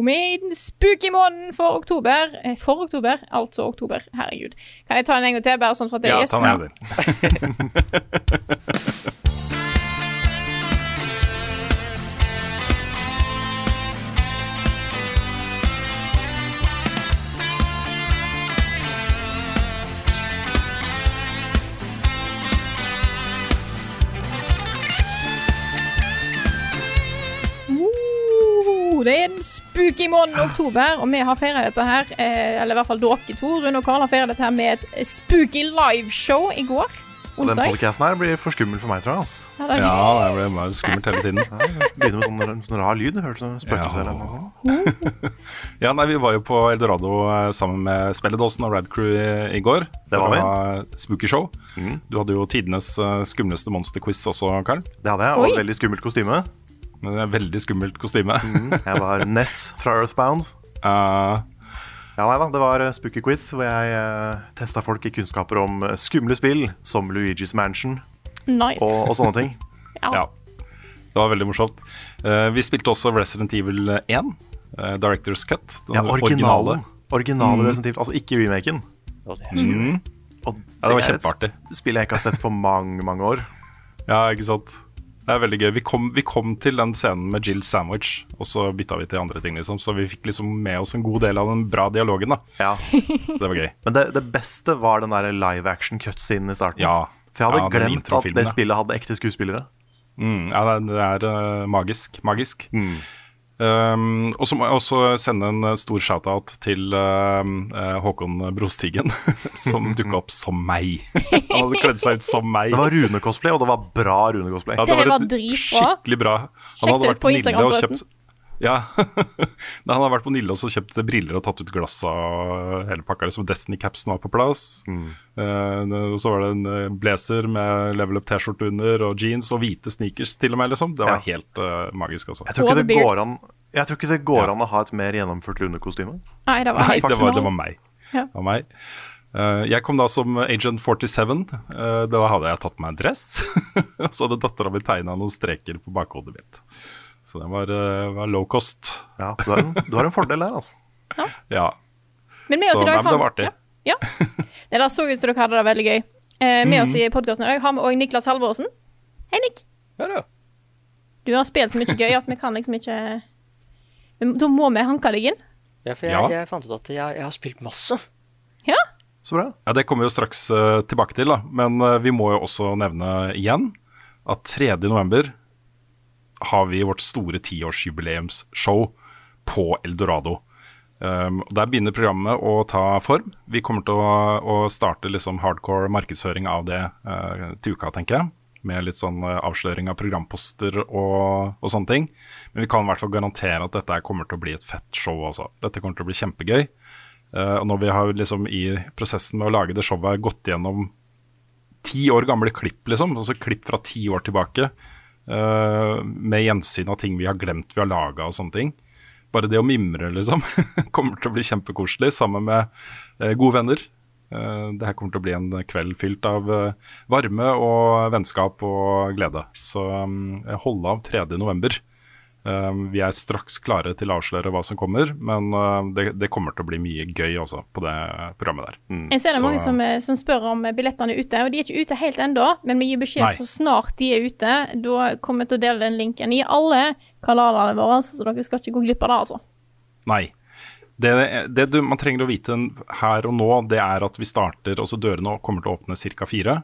Uh, med den spooky måneden for oktober. Eh, For oktober, altså oktober. Herregud. Kan jeg ta den en gang til, bare sånn for at det Ja, er ta med den. Det er en spooky måned oktober, og vi har feira dette her, eh, eller i hvert fall dere to, Rune og Karl, har feira dette her med et spooky liveshow i går. Og den podkasten her blir for skummel for meg, tror jeg. ass. Ja, det er- Ja, det ble skummelt hele tiden. Ja, Begynner med sånn, sånn rar lyd. Hørtes som spøkelser eller noe sånt. Ja, nei, Vi var jo på Eldorado eh, sammen med Spelledåsen og Rad Crew i, i går. Det var vi. var Spooky Show. Du hadde jo tidenes eh, skumleste monsterquiz også, Karl. Det hadde jeg, Oi. og veldig skummelt kostyme. Men det er veldig skummelt kostyme. Jeg var Ness fra Earthbound. Uh, Ja, nei da, Det var eh, Spooky Quiz, hvor jeg uh, testa folk i kunnskaper om eh, skumle spill som Luigi's Mansion Nice. og, og sånne ting. Ja. ja. Det var veldig morsomt. Uh, vi spilte også Resident Evil 1, uh, Directors Cut. Den Ja, originale. Originale Mm. Resident Evil, altså ikke remaken. Mm. Og Ja, det var er et kjempeartig. spill jeg ikke har sett på mange, mange år. Ja, ikke sant. Det er veldig gøy. Vi kom, vi kom til den scenen med Jill Sandwich, og så bytta vi til andre ting, liksom. Så vi fikk liksom med oss en god del av den bra dialogen, da. Ja. Så det var gøy. Men det, det beste var den der live action cutscenen i starten. Ja. For jeg hadde Ja, glemt at det spillet hadde ekte skuespillere. Mm, ja, det er, det er uh, magisk. Magisk. Mm. Um, og så må jeg også sende en eh, stor shout-out til eh, Håkon Brostigen, som dukka opp som meg. Han hadde kledd seg ut som meg. Det var Rune-cosplay, og det var bra Rune-cosplay. Ja, Det var var dritbra. Skikkelig bra. Sjekk hadde vært på Nille Instagram, og forresten. kjøpt ja, da Han hadde vært på Nille og så kjøpt briller og tatt ut glassa og hele pakka. Liksom Destiny-capsen var på plass. Mm. Uh, og så var det en eh, blazer med level up T-skjorte under og jeans og hvite sneakers til og med. liksom Det var Ja. helt uh, magisk, altså. Jeg tror, ikke det går an, jeg tror ikke det går Ja. an å ha et mer gjennomført Rune-kostyme. Nei, det var Nei, det var, det var meg. Ja. Det var meg. Uh, jeg kom da som Agent 47. Uh, da hadde jeg tatt meg en dress. Og så hadde dattera mi tegna noen streker på bakhodet mitt. Så det var, eh, var low cost. Ja, du har en, du har en fordel der, altså. Ja. Men med oss Så, i dag har, det var artig. Ja. ja. Det der så ut som dere hadde det veldig gøy. Eh, med oss i podkasten i dag har vi òg Niklas Halvorsen. Hei, Nick. Du har spilt så mye gøy at vi kan liksom ikke Men Da må vi hanke deg inn. Ja, for jeg, Ja. jeg fant ut at jeg, jeg har spilt masse. Ja. Så bra. ja, Det kommer vi jo straks uh, tilbake til, da. Men uh, vi må jo også nevne igjen at 3. har vi vårt store tiårsjubileumsshow på Eldorado. Um, Der begynner programmet å ta form. Vi kommer til å, å starte liksom hardcore markedsføring av det uh, til uka, tenker jeg. Med litt sånn eh, avsløring av programposter og, og sånne ting. Men vi kan i hvert fall garantere at dette kommer til å bli et fett show også. Dette kommer til å bli kjempegøy. Uh, og når vi har liksom i prosessen med å lage det showet gått gjennom ti år gamle klipp, liksom, altså klipp fra ti år tilbake, med gjensyn av ting vi har glemt vi har laga og sånne ting. Bare det å mimre, liksom, kommer til å bli kjempekoselig sammen med eh, gode venner. Eh, det her kommer til å bli en kveld fylt av eh, varme og vennskap og glede. Så um, hold av 3. november. Um, vi er straks klare til å avsløre hva som kommer, men uh, det, det kommer til å bli mye gøy også på det programmet der. Jeg ser det er mange som, eh, som spør om eh, billettene er ute, og de er ikke ute helt ennå, men vi gir beskjed Nei. så snart de er ute. Da kommer jeg til å dele den linken i alle kanalene våre, så dere skal ikke gå glipp av det, altså. Nei. Det, det du, man trenger å vite her og nå, det er at vi starter altså Dørene kommer til å åpne ca. fire.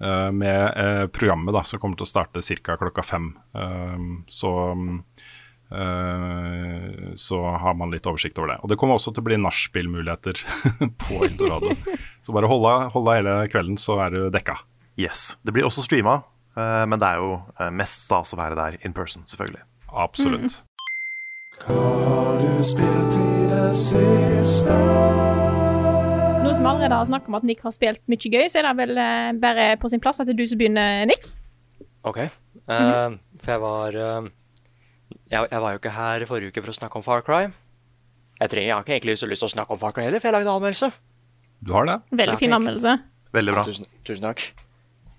Eh, med eh, programmet da, som kommer til å starte ca. klokka fem. Eh, så eh, så har man litt oversikt over det. Og det kommer også til å bli nachspiel-muligheter på Eldorado. så bare hold av, hele kvelden, så er du dekka. Yes. Det blir også streama, eh, men det er jo mest stas å være der in person, selvfølgelig. Absolutt. Mm. Nå som allerede har snakket om at Nick har spilt mye gøy, så er det vel eh, bare på sin plass at det er du som begynner, Nick. OK. Eh, for jeg var uh, jeg, jeg var jo ikke her forrige uke for å snakke om Far Cry. Jeg trenger, jeg har ikke egentlig så lyst til å snakke om Far Cry heller, for jeg lagde anmeldelse. Du har det? Veldig fin anmeldelse. Veldig bra. Tusen, tusen takk.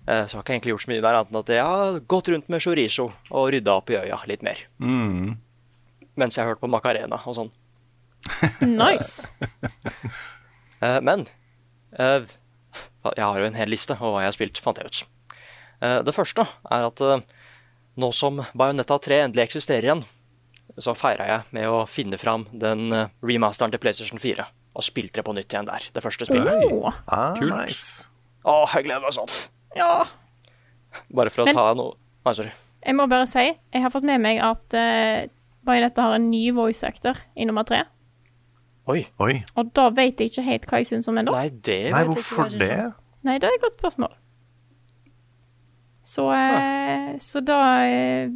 Eh, så har ikke egentlig gjort så mye der, annet enn at jeg har gått rundt med chorizo og rydda opp i øya litt mer. Mm. Mens jeg har hørt på Macarena og sånn. Nice. Eh, men eh, jeg har jo en hel liste over hva jeg har spilt, fant jeg ut. Eh, det første er at nå som Bajonetta 3 endelig eksisterer igjen, så feira jeg med å finne fram den remasteren til PlayStation 4. Og spilte det på nytt igjen der. Det første spillet. Åh, Ah, Kult. nice. Å, jeg gleder meg sånn. ja. Bare for å Men- ta noe Nei, sorry. Jeg må bare si, jeg har fått med meg at uh, Bajonetta har en ny voice actor i nummer tre. Oi. Oi. Og da vet jeg ikke helt hva jeg syns om ennå. Nei. Nei, det Nei, hvorfor det? Nei, det er et godt spørsmål. Så, eh, så da eh,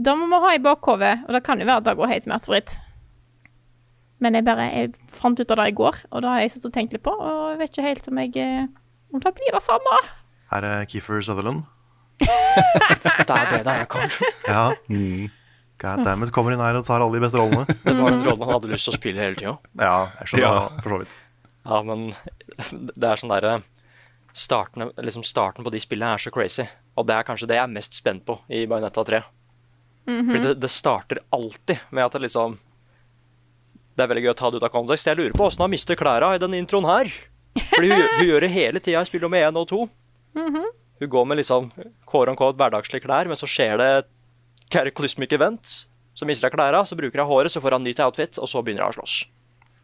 Da må vi ha i bakhodet, og det kan jo være at det går helt smertefritt. Men jeg bare jeg fant ut av det i går, og da har jeg sittet og tenkt litt på, og jeg vet ikke helt om jeg eh, Om det blir det samme. Her er Keefer Sutherland. Det er det det er, kanskje. Ja. God damn it, kommer inn her og tar alle de beste rollene. Det var den rollen han hadde lyst til å spille hele tida. Ja, jeg skjønner Ja. for så vidt. Ja, men det er sånn derre starten, liksom starten på de spillene er så crazy. Og det er kanskje det jeg er mest spent på i Bayonetta 3. Fordi det, det starter alltid med at det liksom Det er veldig gøy å ta det ut av kontekst. Jeg lurer på åssen han mister klærne i denne introen her. Fordi hun, hun gjør det hele tida i spillet med én og to. Hun går med liksom quote unquote hverdagslige klær, men så skjer det et cataclysmic event. Så mister jeg klærne, så bruker hun håret, så får han nytt outfit, og så begynner hun å slåss.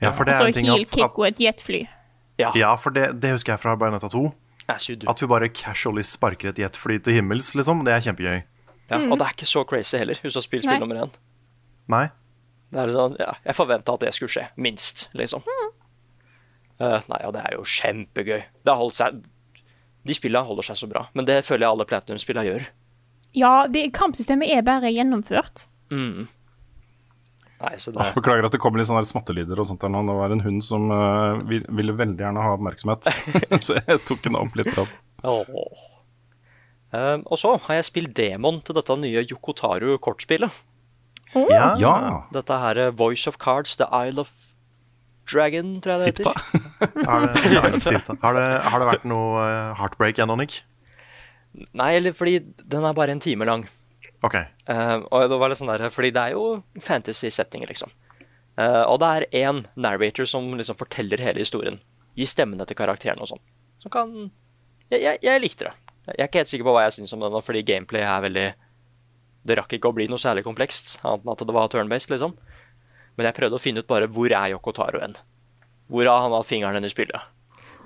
Ja, for det er en ting at, at, og et at jetfly. Ja, Ja, for det, det husker jeg fra Bayonetta 2. as you do. At hun bare casually sparker et jetfly til himmels, liksom. Det er kjempegøy. Ja, og det er ikke så crazy heller, hun som spiller spill nummer én. Nei? Det er sånn, ja, Jeg forventa at det skulle skje. Minst, liksom. Eh, nei, og det er jo kjempegøy. Det har holdt seg De spillene holder seg så bra. Men det føler jeg alle Platinum-spillene gjør. Ja, det, kampsystemet er bare gjennomført. Mm. Nei, så det Beklager at det kommer litt sånne smattelyder og sånt der nå. Det var en hund som uh, vil- ville veldig gjerne ha oppmerksomhet. så jeg tok henne opp litt. grann. Åh. Eh, og så har jeg spilt demon til dette nye Yokotaru-kortspillet. Ja. Ja. Dette her eh, Voice of Cards, The Isle of Dragon, tror jeg det Sitta. heter. Har det, har, det, har det vært noe eh, heartbreak ennå, Nick? Nei, eller fordi den er bare en time lang. OK. Uh, og det var litt sånn der, fordi det er jo fantasy-settinger, liksom. Uh, og det er én narrator som liksom forteller hele historien. Gir stemmene til karakterene og sånn. Som kan jeg, jeg, jeg likte det. Jeg er ikke helt sikker på hva jeg syns om den, fordi gameplay er veldig Det rakk ikke å bli noe særlig komplekst, annet enn at det var turn-based, liksom. Men jeg prøvde å finne ut bare hvor er Yoko Taro hen. Hvor har han hatt fingeren i spillet?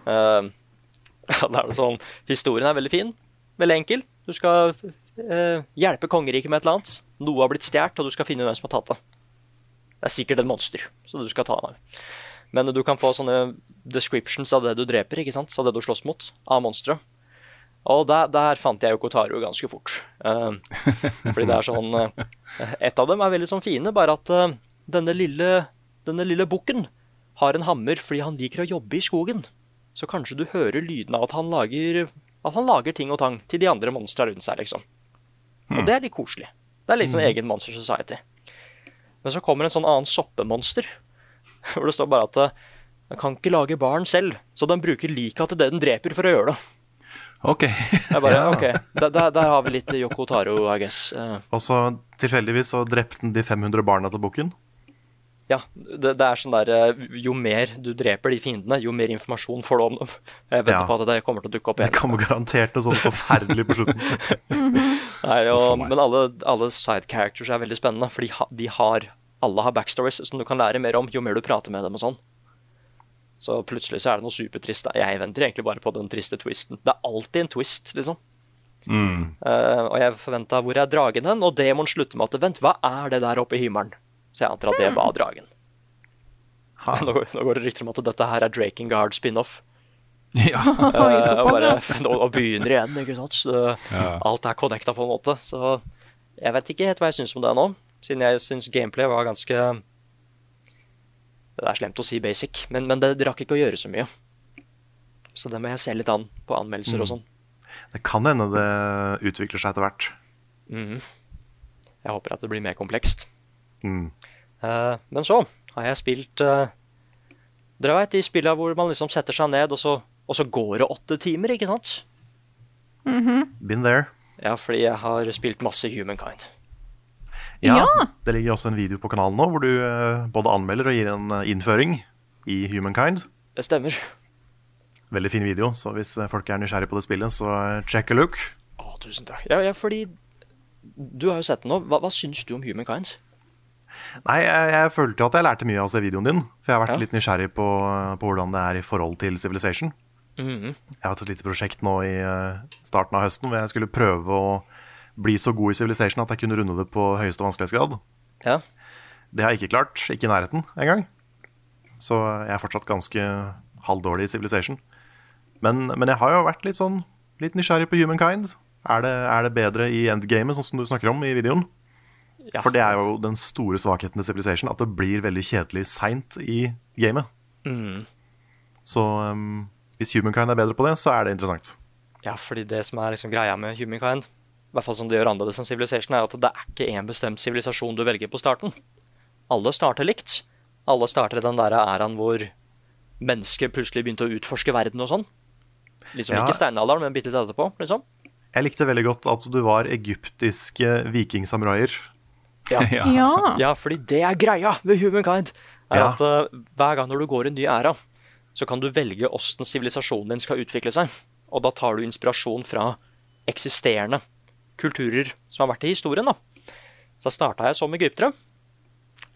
Uh, ja, da er sånn Historien er veldig fin. Veldig enkel. Du skal eh, hjelpe kongeriket med et eller annet. Noe har blitt stjålet, og du skal finne hvem som har tatt det. Det er sikkert et monster, så du skal ta ham. Men du kan få sånne descriptions av det du dreper, ikke sant? Av det du slåss mot, av monstre. Og der, der fant jeg jo Kotaro ganske fort. Uh, fordi det er sånn uh, Et av dem er veldig sånn fine, bare at uh, denne lille, denne lille bukken har en hammer fordi han liker å jobbe i skogen. Så kanskje du hører lyden av at han lager, at han lager ting og tang til de andre monstra rundt seg, liksom. Og det er litt koselig. Det er litt sånn egen Monster Society. Men så kommer en sånn annen soppemonster, hvor det står bare at eh, den kan ikke lage barn selv, så den bruker lika til det den dreper, for å gjøre det. Ok. Jeg bare, ok, der, der, der har vi litt Yoko Taro, I guess. Eh, Og så tilfeldigvis så drepte han de 500 barna til bukken. Ja, det, det er sånn der eh, Jo mer du dreper de fiendene, jo mer informasjon får du om dem. Jeg venter Ja. på at det kommer til å dukke opp igjen. Det kommer garantert noe sånt forferdelig på slutten. Nei, og, men alle, alle side characters er veldig spennende, for de, ha, de har alle har backstories som du kan lære mer om jo mer du prater med dem og sånn. Så plutselig så er det noe supertrist. Jeg venter egentlig bare på den triste twisten. Det er alltid en twist, liksom. Mm. Uh, og jeg forventa hvor er dragen hen, og demon slutter med at vent, hva er det der oppe i himmelen? Så jeg antar at det var dragen. Ha. Nå, nå går det rykter om at dette her er Drakengard spin-off. Ja. Uh, og, bare, og, begynner igjen, ikke sant. Så Ja. alt er connecta på en måte. Så jeg vet ikke helt hva jeg syns om det nå, siden jeg syns gameplay var ganske Det er slemt å si basic, men, men det rakk ikke å gjøre så mye. Så det må jeg se litt an på anmeldelser og sånn. Det kan hende det utvikler seg etter hvert. Mm. Jeg håper at det blir mer komplekst. Mm. Uh, men så har jeg spilt uh, Dere vet de spillene hvor man liksom setter seg ned, og så, og så går det åtte timer, ikke sant? Been there. Ja, fordi jeg har spilt masse Humankind. Ja, Ja. Det ligger også en video på kanalen nå hvor du uh, både anmelder og gir en innføring i Humankind. Det stemmer. Veldig fin video, så hvis folk er nysgjerrig på det spillet, så check a look. Å, tusen takk. Ja, ja, fordi Du har jo sett den nå. Hva, hva syns du om Humankind? Nei, jeg, jeg følte at jeg lærte mye av å se videoen din. For jeg har vært Ja. litt nysgjerrig på, på hvordan det er i forhold til Civilization. Mhm. Jeg har hatt et lite prosjekt nå i eh, starten av høsten hvor jeg skulle prøve å bli så god i Civilization at jeg kunne runde det på høyeste vanskelighetsgrad. Ja. Det har jeg ikke klart. Ikke i nærheten engang. Så jeg er fortsatt ganske halvdårlig i Civilization. Men, men jeg har jo vært litt sånn litt nysgjerrig på Humankind. Er det, er det bedre i endgamet, sånn som du snakker om i videoen? Ja. For det er jo den store svakheten til Civilization, at det blir veldig kjedelig seint i gamet. Mm. Så um, hvis Humankind er bedre på det, så er det interessant. Ja, fordi det som er liksom greia med Humankind, i hvert fall som det gjør annerledes enn Civilization, er at det er ikke én bestemt sivilisasjon du velger på starten. Alle starter likt. Alle starter i den der æraen hvor mennesket plutselig begynte å utforske verden og sånn. Liksom Ja. ikke steinalderen, men bitte litt etterpå, liksom. Jeg likte veldig godt at du var egyptiske vikingsamuraier. Ja. Ja. Fordi det er greia med Humankind. Er Ja. at uh, Hver gang når du går i en ny æra, så kan du velge åssen sivilisasjonen din skal utvikle seg. Og da tar du inspirasjon fra eksisterende kulturer som har vært i historien. da. Så da starta jeg som egyptere.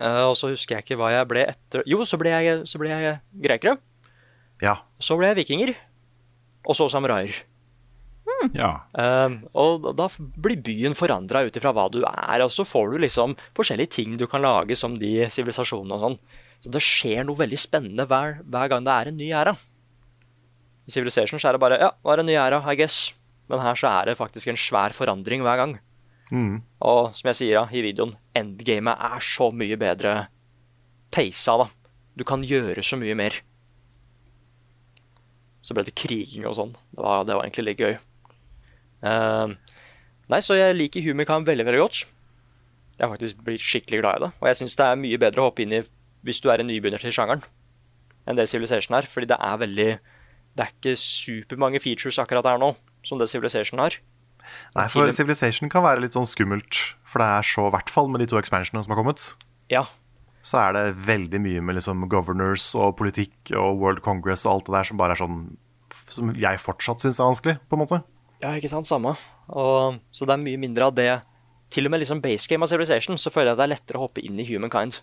Uh, og så husker jeg ikke hva jeg ble etter Jo, så ble jeg, så ble jeg grekere. Ja. Så ble jeg vikinger. Og så samuraier. ja. Um, og da blir byen forandra ut ifra hva du er, og så får du liksom forskjellige ting du kan lage som de sivilisasjonene og sånn. Så det skjer noe veldig spennende hver, hver gang det er en ny æra. I Civilization så er det bare ja, nå er det en ny æra, I guess. Men her så er det faktisk en svær forandring hver gang. Mm. Og som jeg sier da, i videoen, endgamet er så mye bedre peisa, da. Du kan gjøre så mye mer. Så ble det kriging og sånn. Det var, det var egentlig litt gøy. Ehm, nei, så jeg liker Humicam veldig, veldig godt. Jeg har faktisk blitt skikkelig glad i det. Og jeg syns det er mye bedre å hoppe inn i hvis du er en nybegynner til sjangeren, enn det Civilization er. Fordi det er veldig Det er ikke supermange features akkurat her nå som det Civilization har. Nei, for Civilization kan være litt sånn skummelt. For det er så, i hvert fall med de to expansionene som har kommet, Ja, så er det veldig mye med liksom governors og politikk og World Congress og alt det der som bare er sånn Som jeg fortsatt syns er vanskelig, på en måte. Ja, ikke sant, samme. Og, så det er mye mindre av det. Til og med liksom base game av Civilization så føler jeg det er lettere å hoppe inn i Humankind.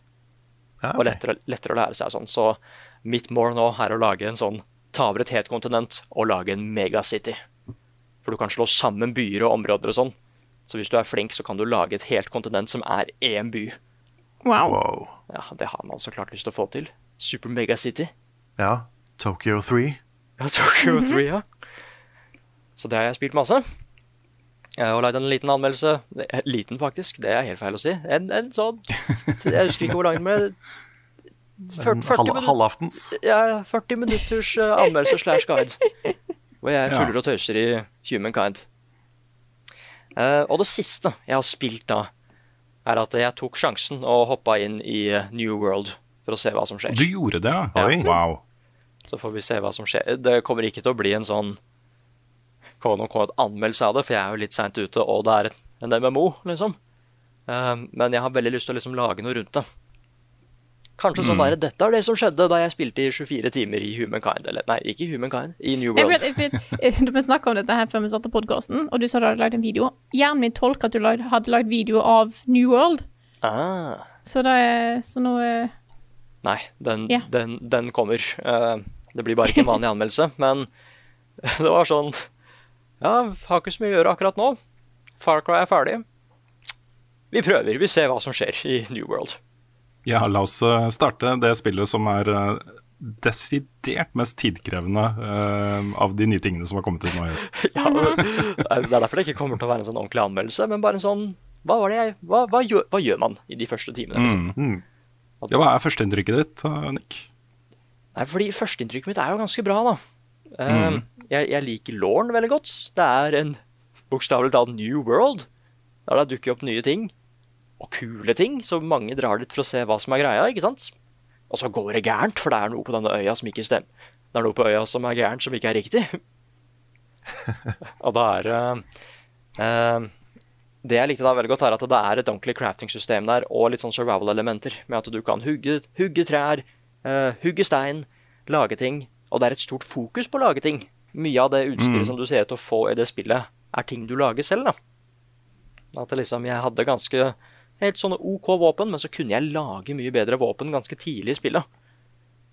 Ja, Og lettere, lettere å lære seg sånn. Så mitt mål nå er å lage en sånn ta over et helt kontinent og lage en megacity. For du kan slå sammen byer og områder og sånn. Så hvis du er flink, så kan du lage et helt kontinent som er én by. Wow. Wow. Ja, det har man så klart lyst til å få til. Super megacity. Ja. Tokyo 3. Ja, Tokyo 3, ja. Så det har jeg spilt masse. Jeg har lagd en liten anmeldelse. Eh, Liten, faktisk. Det er helt feil å si. En, en sånn Jeg husker ikke hvor lang den ble. Fyr- 40 minutter, halvaftens. ja, 40 minutters eh, anmeldelse slash guide. Hvor jeg tuller og tøyser i Humankind. kind. og det siste jeg har spilt da, er at jeg tok sjansen og hoppa inn i eh, New World for å se hva som skjer. Du gjorde det, ja? Wow. Så får vi se hva som skjer. Det kommer ikke til å bli en sånn quote-unquote anmeldelse av det, for jeg er jo litt seint ute, og det er en MMO, liksom. Um, men jeg har veldig lyst til å liksom lage noe rundt det. Kanskje sånn der, Dette er det som skjedde da jeg spilte i 24 timer i Humankind. Eller nei, ikke i Humankind, i New World. jeg vet, da vi snakka om dette her før vi startet podkasten, og du sa du hadde lagd en video. Hjernen min tolker at du hadde lagd video av New World, Ah, så, det er, så nå eh, nei, den, yeah. den, den kommer. Uh, det blir bare ikke en vanlig anmeldelse, men det var sånn Ja, har ikke så mye å gjøre akkurat nå. Far Cry er ferdig. Vi prøver. Vi ser hva som skjer i New World. Ja, la oss eh, starte det spillet som er eh, desidert mest tidkrevende uh, av de nye tingene som har kommet ut nå i høst. Ja, det er derfor det ikke kommer til å være en sånn ordentlig anmeldelse, men bare en sånn Hva var det jeg Hva, hva, gjør, hva gjør man i de første timene? Liksom? Mm. Ja, hva er førsteinntrykket ditt, Nick? Nei, fordi førsteinntrykket mitt er jo ganske bra, da. Eh, jeg, jeg liker Lorne veldig godt. Det er en bokstavelig talt new world. Der det dukker opp nye ting. Og kule ting, så mange drar dit for å se hva som er greia, ikke sant? Og så går det gærent, for det er noe på denne øya som ikke stemmer. Det er noe på øya som er gærent, som ikke er riktig. og da er det uh, Det jeg likte da veldig godt, er at det er et ordentlig crafting-system der, og litt sånn survival-elementer, med at du kan hugge, hugge trær, uh, hugge stein, lage ting. Og det er et stort fokus på å lage ting. Mye av det utstyret som du ser ut til å få i det spillet, er ting du lager selv, da. At liksom, jeg hadde ganske helt sånne OK våpen, men så kunne jeg lage mye bedre våpen ganske tidlig i spillet.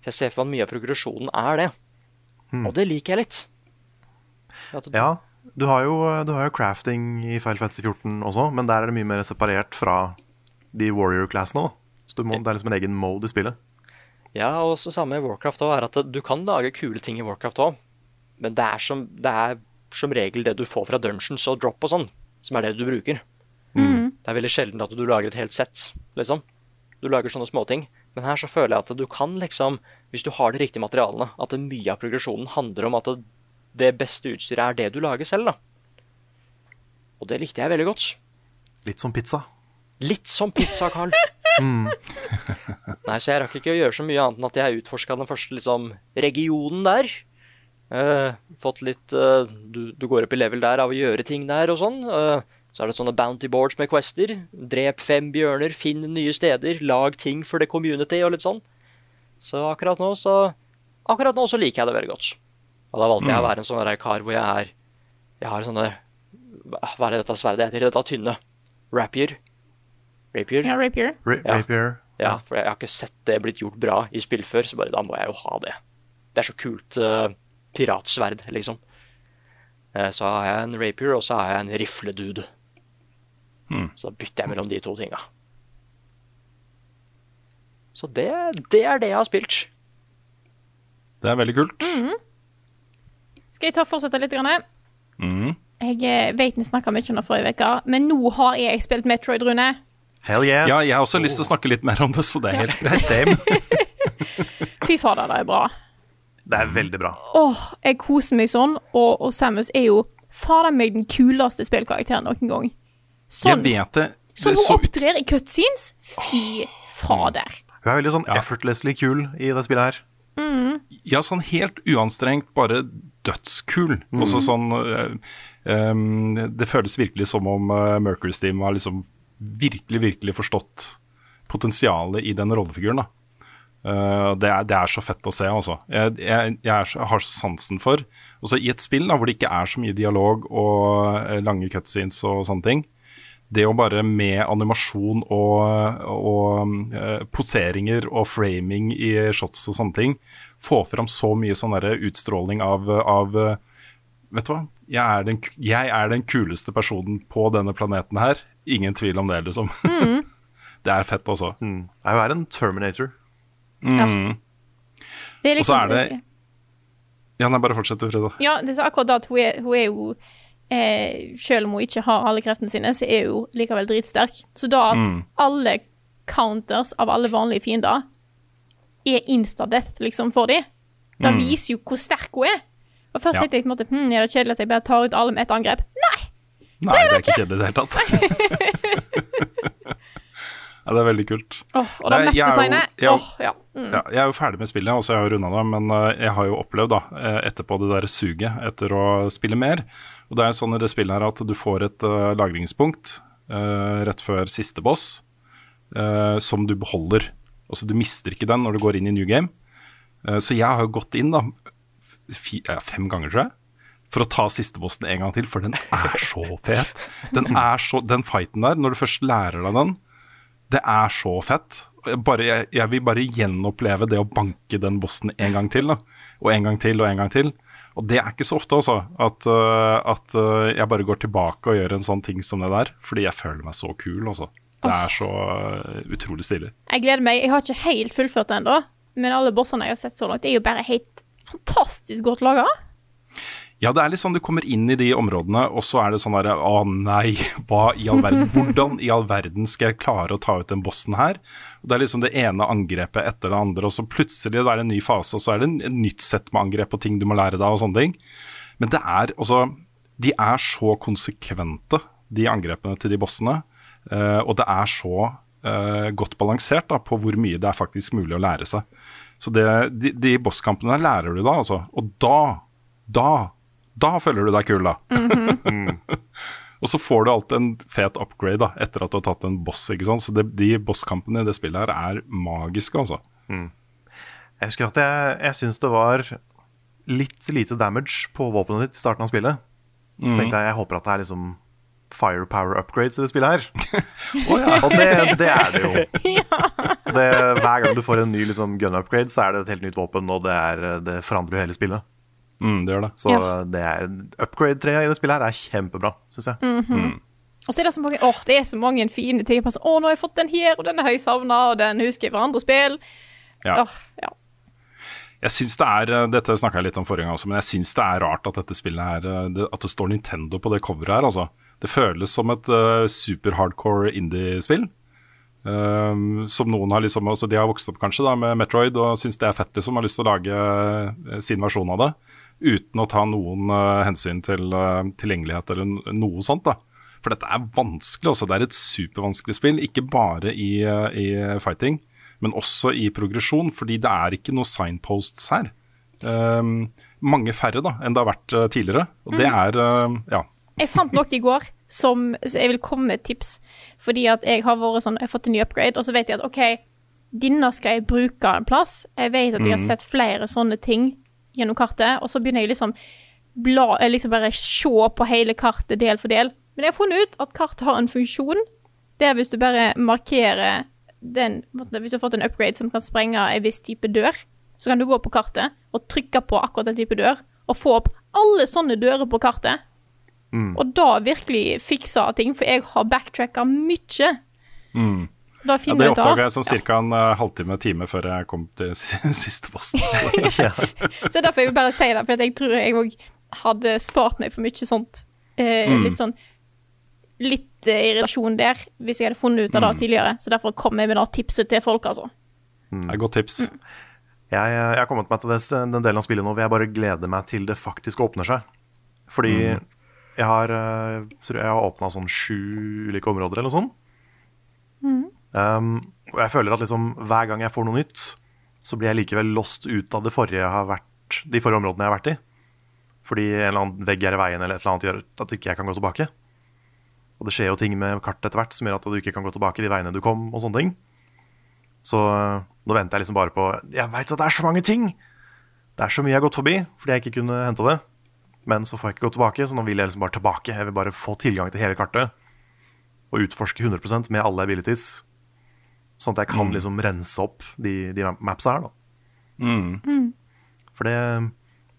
Så jeg ser for meg at mye av progresjonen er det. Og det liker jeg litt. Du- Ja, du har, jo, du har jo crafting i Final Fantasy 14 også, men der er det mye mer separert fra de warrior-classene. Så du må, det er liksom en egen mode i spillet. Ja, og så samme i Warcraft òg, er at du kan lage kule ting i Warcraft òg, men det er, som, det er som regel det du får fra dungeons og drop og sånn, som er det du bruker. Det er veldig sjelden at du lager et helt sett, liksom. Du lager sånne småting. Men her så føler jeg at du kan liksom, hvis du har de riktige materialene, at mye av progresjonen handler om at det, det beste utstyret er det du lager selv, da. Og det likte jeg veldig godt. Litt som pizza. Litt som pizza, Carl. Nei, så jeg rakk ikke å gjøre så mye annet enn at jeg utforska den første liksom, regionen der. Eh, fått litt uh, du, du går opp i level der av å gjøre ting der og sånn. Uh, så er det sånne bounty boards med quester. Drep fem bjørner, finn nye steder, lag ting for det community og litt sånn. Så akkurat nå så Akkurat nå så liker jeg det veldig godt. Og da valgte jeg å være en sånn kar hvor jeg er Jeg har sånne Hva er det dette sverdet heter? Dette tynne. Rapier. Rapier. Ja, Rapier. Ra Ja. Rapier. Ja, for jeg har ikke sett det blitt gjort bra i spill før, så bare da må jeg jo ha det. Det er så kult eh, piratsverd, liksom. Eh, så har jeg en rapier, og så har jeg en rifledude. Så da bytter jeg mellom de to tinga. Så det, det er det jeg har spilt. Det er veldig kult. Skal jeg ta og fortsette litt? Grann? Mm. Jeg eh, vet vi snakka mye om det forrige uke, men nå har jeg spilt Metroid, Rune. Hell yeah. Ja, jeg har også lyst til å snakke litt mer om det, så det er helt greit. Fy fader, det er bra. Det er veldig bra. Åh, jeg koser meg sånn, og, og Samus er jo fader meg den kuleste spillkarakteren noen gang. Sånn, Jeg vet det. sånn er hun så opptrer i cutscenes, fy fader. Hun er veldig sånn Ja. effortlessly kul i det spillet her. Ja, sånn helt uanstrengt, bare dødskul. Også sånn eh, em, Det føles virkelig som om uh, Mercury Steam har liksom virkelig, virkelig forstått potensialet i den rollefiguren. da. Eh, det, er, det er så fett å se, altså. Jeg, jeg, jeg er så, har så sansen for Også i et spill da, hvor det ikke er så mye dialog og eh, lange cutscenes og sånne ting. Det å bare med animasjon og, og uh, poseringer og framing i shots og sånne ting, få fram så mye sånn utstråling av, av Vet du hva? Jeg er, den, jeg er den kuleste personen på denne planeten her. Ingen tvil om det, liksom. det er fett, altså. Mm. Jeg er en Terminator. Mm. Det er Og så liksom er det- Ja, nei, bare fortsett du, Frida. Ja, det er akkurat da at hun er, hun er jo eh, Selv om hun ikke har alle kreftene sine, så er hun likevel dritsterk. Så da at Mm. alle counters av alle vanlige fiender er insta-death, liksom, for dem, det Mm. viser jo hvor sterk hun er. Og først Ja. tenkte jeg på en måte hm, er det kjedelig at jeg bare tar ut alle med ett angrep. Nei! Nei, det er ikke kjedelig i det hele tatt. ja, det er veldig kult. Åh, og jeg jo- map-designet jeg oh, ja. Mm. Ja, jeg er jo ferdig med spillet, og så har jeg runda det, men eh, jeg har jo opplevd da, eh, etterpå det der suget etter å spille mer. Og det er sånn i det spillet her at du får et uh, lagringspunkt uh, rett før siste boss, uh, som du beholder. Altså du mister ikke den når du går inn i New Game. Så jeg har jo gått inn da, fi, fem ganger, tror jeg, for å ta siste bossen en gang til, for den er så fet. Den, er så, den fighten der, når du først lærer deg den, det er så fett. Bare, jeg, jeg vil bare gjenoppleve det å banke den bossen en gang til. Da. Og en gang til og en gang til. Og det er ikke så ofte, altså. At, øh, at øh, jeg bare går tilbake og gjør en sånn ting som det der. Fordi jeg føler meg så kul, altså. Det er så øh, utrolig stilig. Jeg gleder meg. Jeg har ikke helt fullført det ennå, men alle bossene jeg har sett så langt, er jo bare helt fantastisk godt laga. Ja, det er litt sånn du kommer inn i de områdene, og så er det sånn derre Å nei, hva i all verden Hvordan i all verden skal jeg klare å ta ut den bossen her? Og Det er liksom det ene angrepet etter det andre, og så plutselig det er det en ny fase, og så er det et nytt sett med angrep og ting du må lære deg, og sånne ting. Men det er altså De er så konsekvente, de angrepene til de bossene, eh, og det er så eh, godt balansert da, på hvor mye det er faktisk mulig å lære seg. Så det, de, de bosskampene lærer du da, altså. Og da, da, da føler du deg kul, da. Mm. Og så får du alltid en fet upgrade da, etter at du har tatt en boss. ikke sant? Så det, de bosskampene i det spillet her er magiske, altså. Jeg husker at jeg, jeg syns det var litt lite damage på våpenet ditt i starten av spillet. Så tenkte jeg jeg håper at det er liksom firepower upgrades i det spillet her. Og det, det er det jo. Det, hver gang du får en ny liksom, gun upgrade, så er det et helt nytt våpen, og det, er, det forandrer jo hele spillet. Mm, det gjør det. Så Ja. det er upgrade-treet i det spillet her er kjempebra, syns jeg. Og så er det så mange åh, det er så mange fine ting. Sånn, Å, nå har jeg fått den her, og den er jeg savna, og den husker jeg fra andre spill. Ja. Åh, ja. Jeg synes det er, eh, Dette snakka jeg litt om forrige gang også, men jeg syns det er rart at dette spillet her eh, det, At det står Nintendo på det coveret her, altså. Det føles som et uh, super hardcore indie-spill. Um, som noen har liksom altså De har vokst opp kanskje da med Metroid og syns det er fett, liksom. Har lyst til å lage uh, sin versjon av det. Uten å ta noen uh, hensyn til uh, tilgjengelighet eller noe sånt. da For dette er vanskelig. også Det er et supervanskelig spill. Ikke bare i, uh, i fighting, men også i progresjon. Fordi det er ikke noe signposts her. Um, mange færre da enn det har vært tidligere. Og det er eh, Ja. Jeg fant noe i går som jeg vil komme med et tips. Fordi at jeg har vært sånn, jeg har fått en ny upgrade, og så vet jeg at OK, denne skal jeg bruke en plass. Jeg vet at jeg har sett flere sånne ting gjennom kartet, og så begynner jeg liksom bla, eh, liksom bare se på hele kartet del for del. Men jeg har funnet ut at kartet har en funksjon. Det er hvis du bare markerer den Hvis du har fått en upgrade som kan sprenge en viss type dør, så kan du gå på kartet og trykke på akkurat den type dør, og få opp alle sånne dører på kartet. Og da virkelig fiksa ting, for jeg har backtracka mye. Da Mm. Ja, det jeg oppdaga jeg sånn ca. en uh, halvtime time før jeg kom til siste posten. Så. Så derfor jeg vil bare si det, for at jeg tror jeg òg hadde spart meg for mye sånt. Eh, Mm. Litt sånn Litt uh, irritasjon der, hvis jeg hadde funnet ut av det Mm. tidligere. Så derfor kom jeg med det tipset til folk, altså. Det er et godt tips. Jeg, jeg har kommet meg til det, den delen av spillet nå hvor jeg bare gleder meg til det faktisk åpner seg. Fordi jeg har, eh, tror jeg har åpna sånn sju ulike områder eller noe sånt. Um, og jeg føler at liksom hver gang jeg får noe nytt, så blir jeg likevel lost ut av forrige vært, de forrige områdene jeg har vært i. Fordi en eller annen vegg er i veien eller et eller annet gjør at ikke jeg kan gå tilbake. Og det skjer jo ting med kartet etter hvert som gjør at du ikke kan gå tilbake de veiene du kom, og sånne ting. Så øh, nå venter jeg liksom bare på Jeg veit at det er så mange ting! Det er så mye jeg har gått forbi fordi jeg ikke kunne hente det. Men så får jeg ikke gå tilbake, så nå vil jeg liksom bare tilbake. Jeg vil bare få tilgang til hele kartet og utforske 100% med alle abilities. Sånn at jeg kan liksom rense opp de, de mapsa her, da. Mm. For det,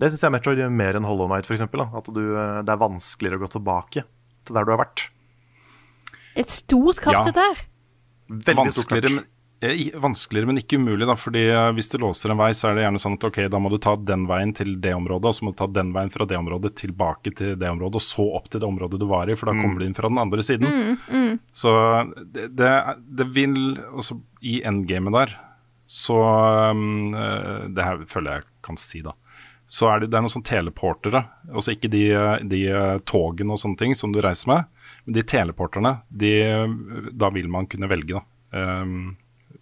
det syns jeg Metroid gjør mer enn Hollow Knight, f.eks. At du, øh, det er vanskeligere å gå tilbake til der du har vært. Det er et stort kart, Ja. dette her. Veldig stort kart. Eh, vanskeligere, men ikke umulig. da, fordi eh, Hvis du låser en vei, så er det gjerne sånn at ok, da må du ta den veien til det området, og så må du ta den veien fra det området tilbake til det området, og så opp til det området du var i, for da kommer du inn fra den andre siden. Så det, det, det vil også I endgamet der, så um, Det her føler jeg kan si, da. Så er det, det er noen sånne teleportere. Altså ikke de, de togene og sånne ting som du reiser med, men de teleporterne, de, da vil man kunne velge da, um,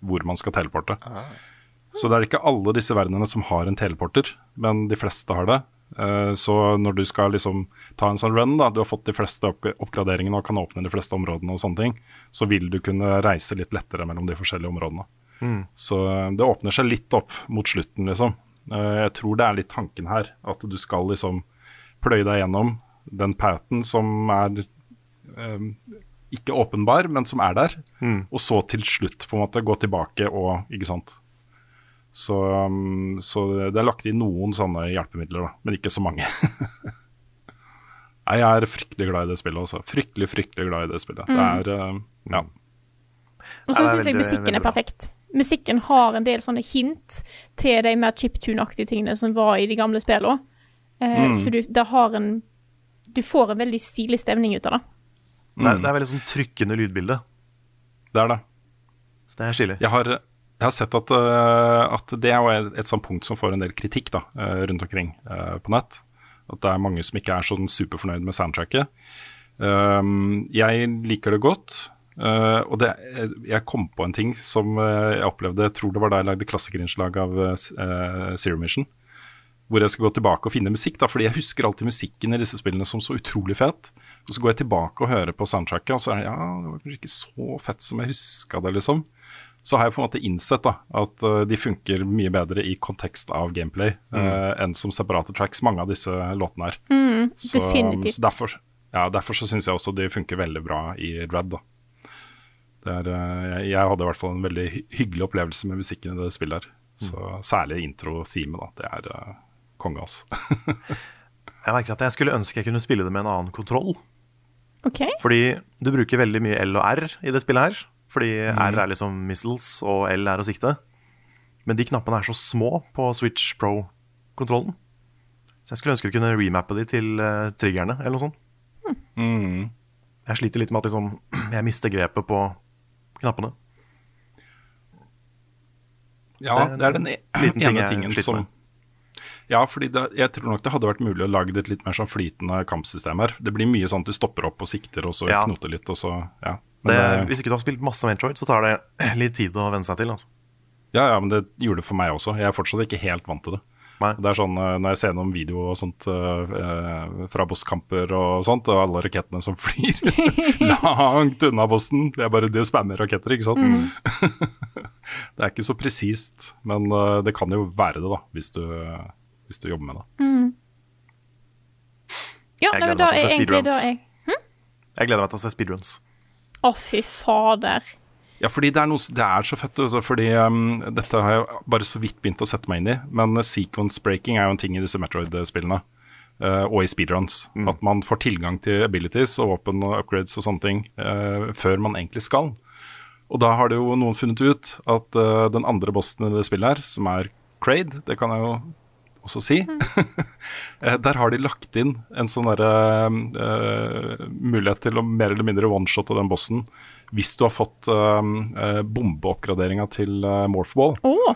hvor man skal teleporte. Så det er ikke alle disse verdenene som har en teleporter, men de fleste har det. Eh, Så når du skal liksom ta en sånn run, da, du har fått de fleste opp oppgraderingene og kan åpne de fleste områdene og sånne ting, så vil du kunne reise litt lettere mellom de forskjellige områdene. Så eh, det åpner seg litt opp mot slutten, liksom. Eh, Jeg tror det er litt tanken her, at du skal liksom pløye deg gjennom den paten som er ikke åpenbar, men som er der. Og så til slutt på en måte gå tilbake og Ikke sant. Så, um, så det er lagt inn noen sånne hjelpemidler, da, men ikke så mange. Nei, jeg er fryktelig glad i det spillet altså. Fryktelig, fryktelig glad i det spillet. Det er uh, Ja. Og så syns jeg musikken er perfekt. Musikken har en del sånne hint til de mer chiptune-aktige tingene som var i de gamle spillene. Eh, Så du, det har en Du får en veldig stilig stemning ut av det. Det, er, det er veldig sånn trykkende lydbilde. Det er det. Så det er stilig. Jeg har, jeg har sett at, uh, at det er et, et sånt punkt som får en del kritikk da, eh, rundt omkring uh, på nett. At det er mange som ikke er sånn superfornøyd med soundtracket. Um, jeg liker det godt. Uh, og det, jeg kom på en ting som jeg opplevde Jeg tror det var da jeg lagde klassikerinnslag av Zero Mission. Hvor jeg skal gå tilbake og finne musikk. da, Fordi jeg husker alltid musikken i disse spillene som så utrolig fet. Og så går jeg tilbake og hører på soundtracket, og så er det ja, det var kanskje ikke så fett som jeg huska det, liksom så har jeg på en måte innsett da, at uh, de funker mye bedre i kontekst av gameplay uh, enn som separate tracks, mange av disse låtene her. Mm, så, definitivt. Så derfor, ja, derfor så syns jeg også de funker veldig bra i Dread. da. Er, uh, jeg, jeg hadde i hvert fall en veldig hyggelig opplevelse med musikken i det spillet her. Så Særlig intro-teamet. da, Det er uh, konge, altså. Jeg merker at jeg skulle ønske jeg kunne spille det med en annen kontroll. OK? Fordi du bruker veldig mye L og R i det spillet her. Fordi R er liksom missiles, og L er å sikte. Men de knappene er så små på Switch Pro-kontrollen. Så jeg skulle ønske du kunne remappe de til uh, triggerne, eller noe sånt. Mm. Jeg sliter litt med at liksom, jeg mister grepet på knappene. Ja, det er det er den e- liten ene jeg tingen som med. Ja, fordi det, jeg tror nok det hadde vært mulig å lage et litt mer sånn flytende kampsystem her. Det blir mye sånn at du stopper opp og sikter, og så Ja. knoter litt, og så Ja. Men Det, hvis ikke du har spilt masse Metroid, så tar det litt tid å venne seg til. Altså. Ja, ja, men det gjorde det for meg også. Jeg er fortsatt ikke helt vant til det. Nei. Det er sånn eh, Når jeg ser noen videoer og sånt eh, eh, fra bosskamper og sånt, og alle rakettene som flyr langt unna bossen Det er bare de å spamme raketter, ikke sant? det er ikke så presist, men eh, det kan jo være det, da, hvis du, hvis du jobber med det. Ja, Jeg nei, men da er egentlig da jeg Jeg gleder meg til å se speedruns. Å, fy fader. Ja, fordi det er, noe, det er så fett. Altså, fordi um, Dette har jeg bare så vidt begynt å sette meg inn i. Men uh, sequence breaking er jo en ting i disse Metroid-spillene. uh, og i speedruns. At man får tilgang til abilities og våpen og upgrades og sånne ting uh, før man egentlig skal. Og da har det jo noen funnet ut at uh, den andre bossen i det spillet her, som er Kraid, det kan jeg jo også si, Mm. der har de lagt inn en sånn derre uh, mulighet til å mer eller mindre one-shotte den bossen hvis du har fått uh, bombeoppgraderinga til uh, Morphball. Oh.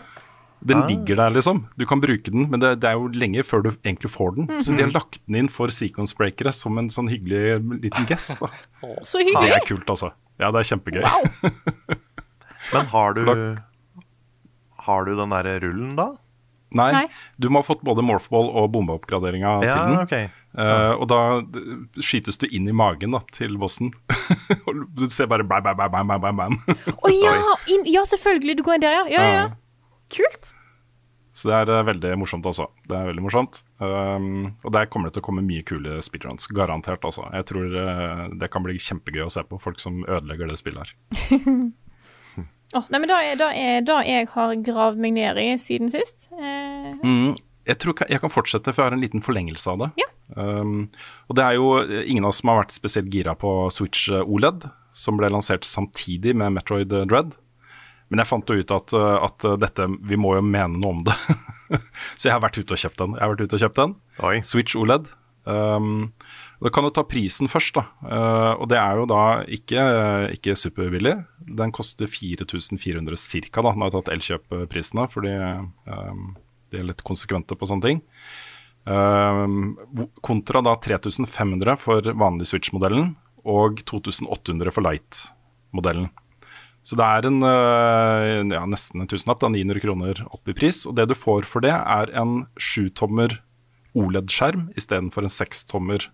Den ligger der, liksom. Du kan bruke den, men det, det er jo lenge før du egentlig får den. Så de har lagt den inn for sequence breakere som en sånn hyggelig liten gest. Da. så Det er kult, altså. Ja, det er kjempegøy. Men har du, har du den der rullen da? Nei, Nei. du må ha fått både Morphball og bombeoppgraderinga til den. Okay. Uh, og da skytes du inn i magen da, til bossen. og du ser bare bam, bam, bam, bam, bam, bam, oh, ja, inn, ja, selvfølgelig. Du går inn der, ja. Ja, ja. ja. Kult. Så det er uh, veldig morsomt, altså. Det er veldig morsomt. Um, og der kommer det til å komme mye kule speedruns. Garantert, altså. Jeg tror uh, det kan bli kjempegøy å se på folk som ødelegger det spillet her. Åh, nei, men da er, da er da jeg har gravd meg ned i siden sist. Eh, Mm, jeg tror jeg kan fortsette, for jeg har en liten forlengelse av det. Ja. Um, og det er jo eh, ingen av oss som har vært spesielt gira på Switch eh, OLED, som ble lansert samtidig med Metroid eh, Dread. Men jeg fant jo ut at, at dette, vi må jo mene noe om det. Så jeg har vært ute og kjøpt den. Jeg har vært ute og kjøpt den. Oi. Switch OLED. Um, da kan du ta prisen først, da. Uh, og det er jo da ikke, ikke superbillig. Den koster 4400 ca. Nå har tatt Elkjøp-prisene, fordi um, de er litt konsekvente på sånne ting. Kontra da 3500 for vanlig Switch-modellen og 2800 for Light-modellen. Så det er en, ja, nesten en tusenlapp, 900 kroner opp i pris. Og det du får for det, er en sjutommer OLED-skjerm istedenfor en sekstommer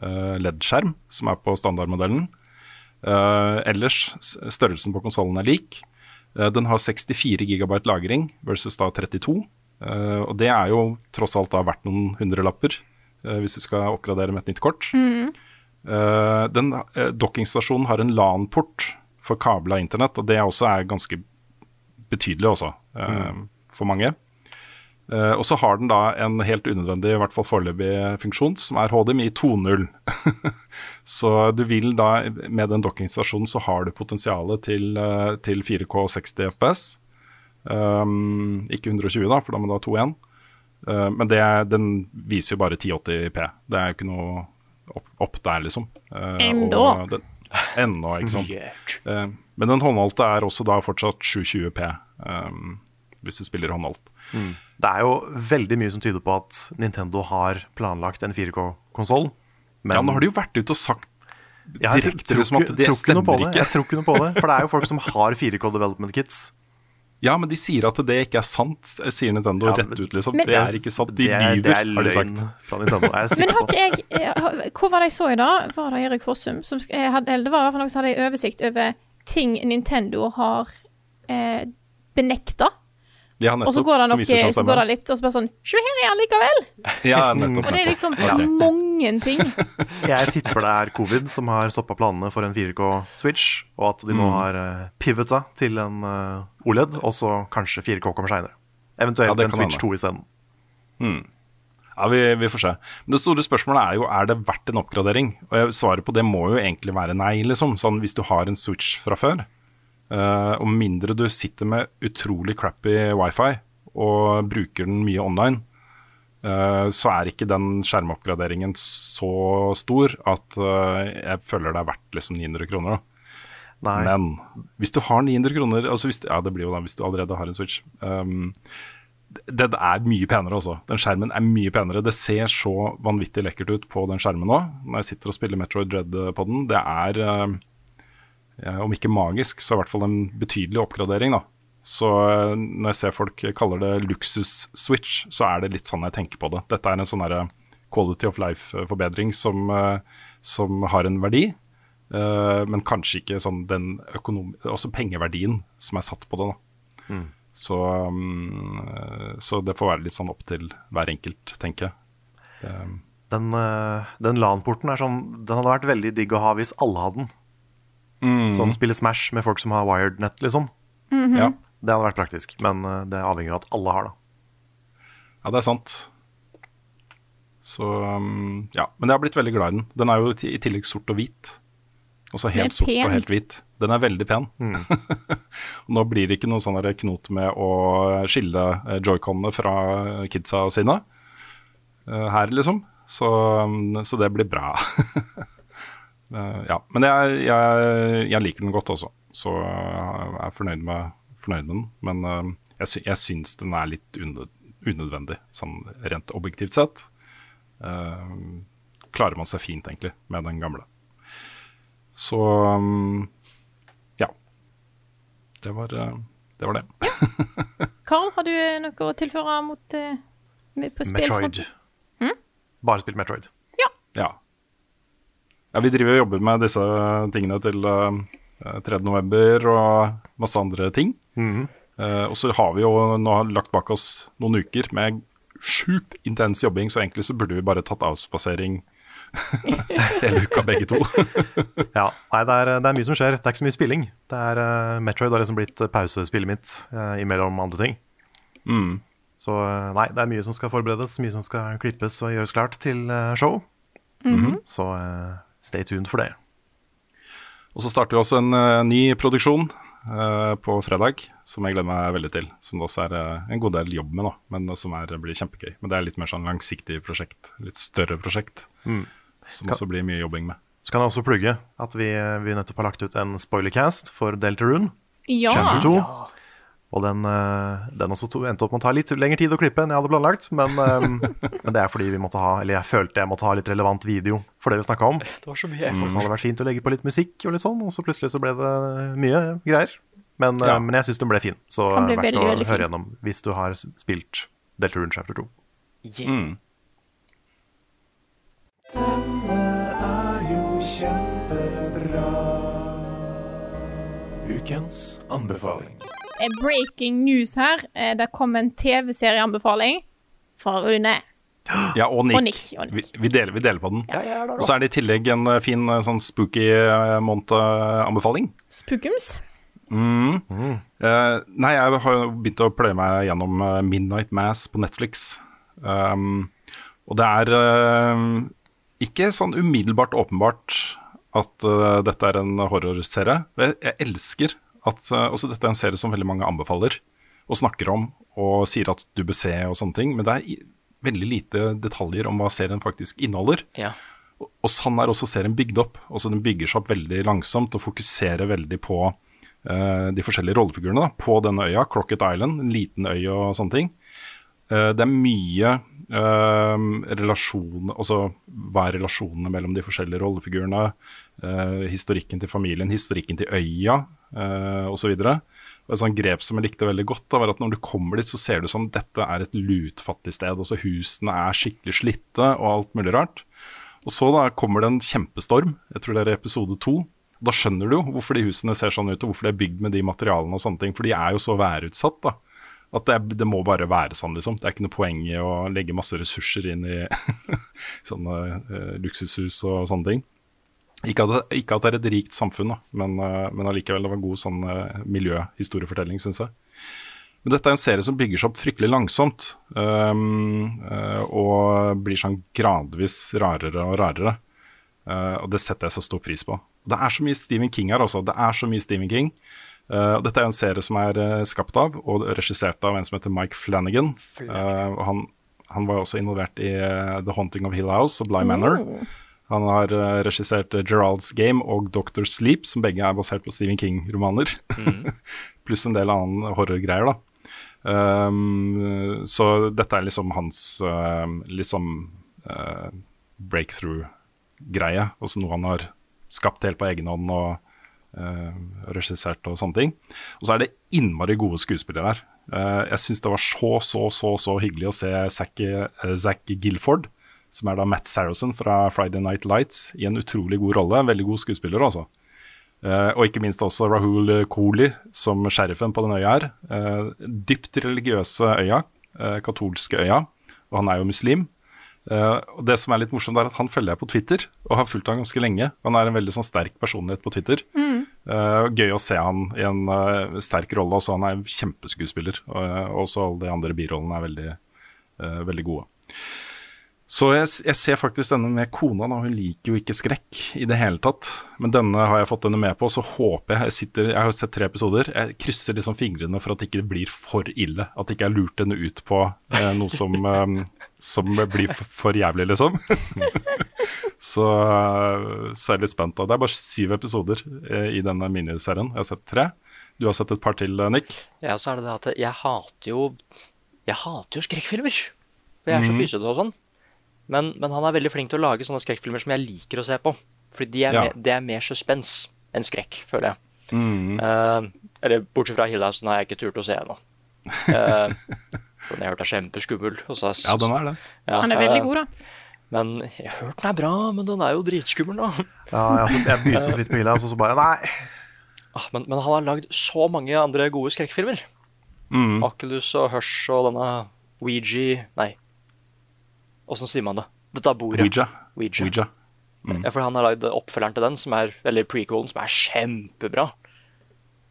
LED-skjerm, som er på standardmodellen. Eh, ellers, størrelsen på konsollen er lik. Eh, den har 64 gigabyte lagring versus da 32. Eh, og det er jo tross alt da verdt noen hundrelapper uh, hvis du skal oppgradere med et nytt kort. Eh, den uh, Dockingstasjonen har en LAN-port for kabla internett, og det også er ganske betydelig også, mm. for mange. Eh, og så har den da en helt unødvendig, i hvert fall foreløpig, funksjon, som er HDMI 2.0. så du vil da, med den dockingstasjonen, så har du potensialet til, eh, til 4K 60 FPS. Um, ikke 120, da, for da må du ha 2.1. Uh, men det, den viser jo bare 1080P. Det er jo ikke noe opp, opp der, liksom. Uh, Enda. og den- Ennå, ikke sant. Eh, men den håndholdte er også da fortsatt 720P, um, hvis du spiller håndholdt. Det er jo veldig mye som tyder på at Nintendo har planlagt en 4K-konsoll. Ja, nå har de jo vært ute og sagt direkte tror, liksom at ikke- det tror noe på stemmer det. ikke. Jeg tror ikke noe på det. For det er jo folk som har 4K development kits. Ja, men de sier at det ikke er sant, sier Nintendo Ja, rett ut, liksom. Men- det er ikke sant. De det, er, lyver, det er har de sagt. fra Nintendo. Jeg Men har ikke jeg Hvor var det jeg så i dag? Var det Erik Fossum som hadde, Eller det var i hvert fall noen som hadde en oversikt over ting Nintendo har eh, benekta. Ja, Og så går det opp, så går det litt, og så bare sånn Se, her er han likevel! Ja, nettopp. Og det er liksom liksom mange ting. Jeg tipper det er covid som har stoppa planene for en 4K-switch, og at de nå Mm. har uh, pivota til en eh, OLED, og så kanskje 4K kommer seinere. Eventuelt Ja, en Switch hende. 2 isteden. Ja, vi, vi får se. Men det store spørsmålet er jo er det verdt en oppgradering. Og jeg, svaret på det må jo egentlig være nei, liksom. Sånn hvis du har en Switch fra før. Eh, og mindre du sitter med utrolig crappy wifi og bruker den mye online, uh, så er ikke den skjermoppgraderingen så stor at uh, jeg føler det er verdt liksom 900 kroner. da. Nei. Men hvis du har 900 kroner altså hvis, Ja, det blir jo da hvis du allerede har en Switch. Um, det er mye penere, altså. Den skjermen er mye penere. Det ser så vanvittig lekkert ut på den skjermen nå, når jeg sitter og spiller Metroid Dread på den. Det er, eh, om ikke magisk, så i hvert fall en betydelig oppgradering, da. Så eh, når jeg ser folk kaller det luksus-switch, så er det litt sånn jeg tenker på det. Dette er en sånn her quality of life-forbedring som, eh, som har en verdi. Eh, men kanskje ikke sånn den økonom... Også pengeverdien som er satt på det. da. Så, mm, så det får være litt sånn opp til hver enkelt, tenker jeg. Den, eh, den LAN-porten er sånn Den hadde vært veldig digg å ha hvis alle hadde den. Mm. Sånn spille Smash med folk som har wired net, liksom. ja. Det hadde vært praktisk, men eh, det avhenger av at alle har det. ja, det er sant. Så mm, ja. Men jeg har blitt veldig glad i den. Den er jo i tillegg sort og hvit. Altså helt sort og helt hvit. Den er veldig pen. Mm. Nå blir det ikke noe sånn knot med å skille eh, joyconene fra kidsa sine eh, her, liksom. Så, mm, så det blir bra. Eh, ja. Men jeg, jeg, jeg liker den godt også, så jeg er fornøyd med, fornøyd med den. Men eh, jeg, sy jeg syns den er litt unødvendig, sånn rent objektivt sett. Uh, klarer man seg fint, egentlig, med den gamle. Så um, ja. Det var det. Var det. Karl, har du noe å tilføre mot uh, på Metroid. Hm? Bare spilt Metroid. Ja. ja. Vi driver og jobber med disse tingene til uh, 3.11. og masse andre ting. Eh, og så har vi jo nå lagt bak oss noen uker med sjukt intens jobbing, så egentlig så burde vi bare tatt avspasering hele uka, begge to. Ja, nei, det er, det er mye som skjer. Det er ikke så mye spilling. Det er, uh, Metroid har liksom blitt pausespillet mitt uh, imellom andre ting. Så eh, nei, det er mye som skal forberedes, mye som skal klippes og gjøres klart til eh, show. Så eh, stay tuned for det. Og så starter vi også en uh, ny produksjon uh, på fredag, som jeg gleder meg veldig til. Som det også er uh, en god del jobb med, nå, men som er, blir kjempegøy. Men det er litt mer sånn langsiktig prosjekt. Litt større prosjekt. Som også blir mye jobbing med. Så kan jeg også plugge at vi, vi nettopp har lagt ut en spoilercast for Deltarune. Ja. Chapter 2. Og den, eh, den også to, endte opp med å ta litt lengre tid å klippe enn jeg hadde planlagt. Men, eh, men det er fordi vi måtte ha Eller jeg følte jeg måtte ha litt relevant video for det vi snakka om. Det var så mye Og så hadde det vært fint å legge på litt musikk og litt sånn, og så plutselig så ble det mye greier. Men, eh, Ja. men jeg syns den ble fin, så ble verdt veldig, å veldig høre gjennom hvis du har spilt Delta Rune chapter 2. Yeah. Mm. Ukens anbefaling. Breaking news her. Eh, Det kom en TV-serieanbefaling fra Rune. Ja, og Nick. Og Nick, og Nick. Vi, vi, deler, vi deler på den. Ja, ja, Og så er det i tillegg en eh, fin eh, sånn spooky måned-anbefaling. Spookums. Eh, nei, jeg har begynt å pløye meg gjennom Midnight Mass på Netflix. Um, og det er uh, ikke sånn umiddelbart åpenbart at uh, dette er en horrorserie. Jeg, jeg elsker at eh, også dette er en serie som veldig mange anbefaler. og snakker om og sier at du bør se og sånne ting. Men det er veldig lite detaljer om hva serien faktisk inneholder. Ja. Og, og sånn er også serien bygd opp. Også Den bygger seg opp veldig langsomt og fokuserer veldig på uh, de forskjellige rollefigurene da, på denne øya, Crocket Island, en liten øy og sånne ting. Uh, det er mye relasjon, altså hva er relasjonene mellom de forskjellige rollefigurene, eh, historikken til familien, historikken til øya uh, osv. Og Et sånt grep som jeg likte veldig godt, da, var at når du kommer dit, så ser du som dette er et lutfattig sted. Også husene er skikkelig slitte og alt mulig rart. Og så da kommer det en kjempestorm, jeg tror det er episode to. Da skjønner du jo hvorfor de husene ser sånn ut, og hvorfor de er bygd med de materialene og sånne ting. For de er jo så værutsatt, da. At det, det må bare være sånn, liksom. Det er ikke noe poeng i å legge masse ressurser inn i sånne uh, luksushus og sånne ting. Ikke at, det, ikke at det er et rikt samfunn, da, men, uh, men allikevel det var god sånn uh, miljøhistoriefortelling, syns jeg. Men dette er en serie som bygger seg opp fryktelig langsomt, um, og blir sånn gradvis rarere og rarere. Og det setter jeg så stor pris på. Det er så mye Stephen King her også. Det er så mye Stephen King. Eh, og dette er en serie som er uh, skapt av og regissert av en som heter Mike Flanagan. Eh, og han, han var også involvert i The Haunting of Hill House og Bly Manor. Han har uh, regissert Gerald's Game og Doctor Sleep, som begge er basert på Stephen King-romaner. Pluss en del annen horrorgreier, da. Um, så dette er liksom hans uh, liksom uh, breakthrough-greie. Også noe han har skapt helt på egen hånd og uh, regissert og sånne ting. Og så er det innmari gode skuespillere her. Uh, jeg syns det var så, så, så så hyggelig å se Zack, uh, Zack Gilford, som er da Matt Saracen fra Friday Night Lights, i en utrolig god rolle. En veldig god skuespiller, altså. Eh, og ikke minst også Rahul Kohli som sheriffen på den øya her. Eh, dypt religiøse øya, eh, katolske øya, og han er jo muslim. Eh, og Det som er litt morsomt, er at han følger jeg på Twitter, og har fulgt han ganske lenge. Han er en veldig sånn sterk personlighet på Twitter. Mm. Uh, gøy å se han i en uh, sterk rolle. Også, han er en kjempeskuespiller. Og også alle de andre birollene er veldig, veldig gode. Så jeg, jeg ser faktisk denne med kona, da. Hun liker jo ikke skrekk i det hele tatt. Men denne har jeg fått henne med på, så håper jeg Jeg, sitter, jeg har sett tre episoder. Jeg krysser liksom fingrene for at det ikke blir for ille. At det ikke er lurt henne ut på eh, noe som, eh, som blir for, for jævlig, liksom. så, så er jeg litt spent. da. Det er bare syv episoder eh, i denne miniserien. Jeg har sett tre. Du har sett et par til, eh, Nick. Ja, så er det det at jeg hater jo Jeg hater jo skrekkfilmer. For jeg er så pysete og sånn. Men, men han er veldig flink til å lage sånne skrekkfilmer som jeg liker å se på. Fordi de er Ja. me, det er mer suspens enn skrekk, føler jeg. Eh, eller bortsett fra Hill House, den har jeg ikke turt å se ennå. Uh, den jeg har hørt er kjempeskummel. så- Ja, den er det. Ja, Han er veldig god, da. Men jeg har hørt den er bra, men den er jo dritskummel, da. Ja, jeg, jeg begynte så vidt på Ila, og så bare Nei. Ah, Men, men han har lagd så mange andre gode skrekkfilmer. Mm. Oculus og Hush og denne Ouija Nei, åssen sier man det? Dette er bordet. Ouija. Ouija. Ouija. Ja, for han har lagd oppfølgeren til den, som er, eller prequelen, som er kjempebra.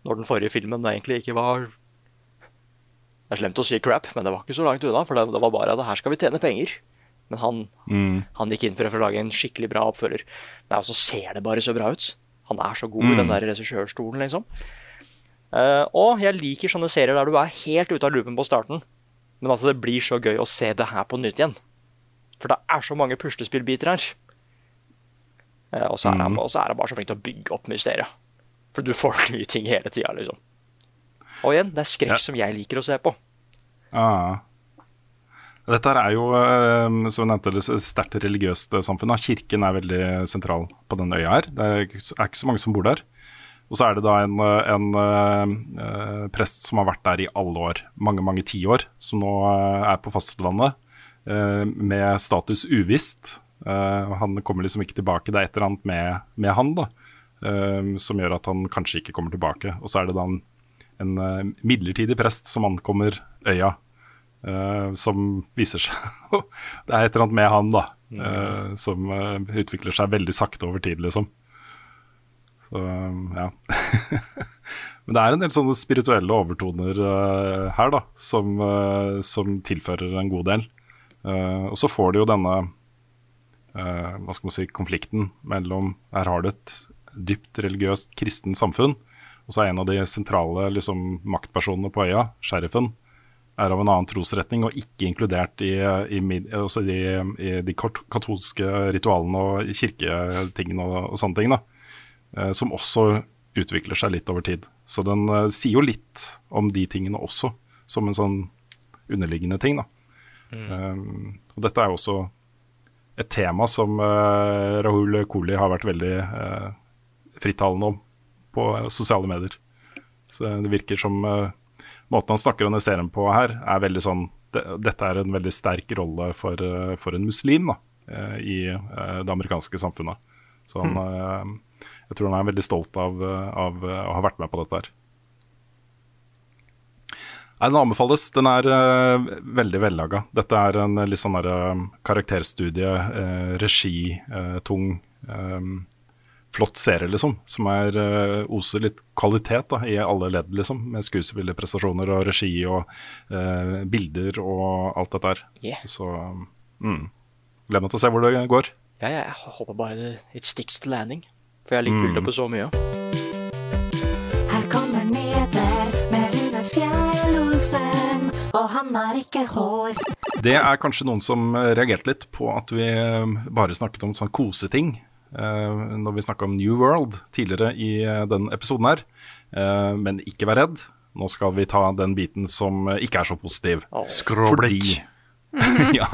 Når den forrige filmen egentlig ikke var Det er slemt å si crap, men det var ikke så langt unna. For det, det var bare at her skal vi tjene penger. Men han, Mm. han gikk inn for å lage en skikkelig bra oppfølger. Nei, og så ser det bare så bra ut. Han er så god i den der regissørstolen, liksom. Uh, og jeg liker sånne serier der du er helt ute av loopen på starten, men at det blir så gøy å se det her på nytt igjen. For det er så mange puslespillbiter her. Uh, og, så er han, og så er han bare så flink til å bygge opp mysteriet. For du får nye ting hele tida, liksom. Og igjen, det er skrekk Ja. som jeg liker å se på. Ah. Dette er jo, eh, som jeg nevnte, et sterkt religiøst eh, samfunn. Kirken er veldig sentral på den øya her. Det er ikke så- er ikke så mange som bor der. Og så er det da en, eh, en eh, eh, prest som har vært der i alle år, mange mange tiår, som nå er på fastlandet eh, med status uvisst. Eh, han kommer liksom ikke tilbake. Det er et eller annet med, med han da, som gjør at han kanskje ikke kommer tilbake. Og så er det da en, en eh, midlertidig prest som ankommer øya. Uh, som viser seg Det er et eller annet med han, da. eh, som uh, utvikler seg veldig sakte over tid, liksom. Så ja. Men det er en del sånne spirituelle overtoner her, da, som, som tilfører en god del. Og så får du jo denne hva skal man si, konflikten mellom Her har du et dypt religiøst kristen samfunn, Og så er en av de sentrale liksom, maktpersonene på øya, sheriffen, er av en annen trosretning og ikke inkludert i, i, altså de, i de katolske ritualene og kirketingene og, og, sånne ting. da, eh, Som også utvikler seg litt over tid. Så den uh, sier jo litt om de tingene også, som en sånn underliggende ting. da. Mm. Um, og dette er jo også et tema som uh, Rahul Kohli har vært veldig uh, frittalende om på sosiale medier. Så det virker som uh, måten han snakker om den serien på her, er veldig sånn det, Dette er en veldig sterk rolle for, uh, for en muslim da, uh, i det amerikanske samfunnet. Så han, mm. jeg tror han er veldig stolt av, av å ha vært med på dette her. Nei, Den anbefales. Den er uh, veldig vellaga. Dette er en litt sånn uh, karakterstudie, uh, regitung, um, flott serie, liksom. Som er oser litt kvalitet da, i alle ledd, liksom. Med skuespillerprestasjoner og regi og bilder og alt dette her. Yeah. Så mm. gleder meg til å se hvor det går. Ja, ja, jeg håper bare det it sticks to landing. For jeg liker mm. bilder på så mye. Her kommer Neder med Rune Fjellosen, og han har ikke hår. Det er kanskje noen som reagerte litt på at vi eh, bare snakket om sånn koseting uh, når vi snakka om New World tidligere i uh, den episoden her. Uh, men ikke vær redd. Nå skal vi ta den biten som ikke er så positiv. Oh. Skråblikk. ja.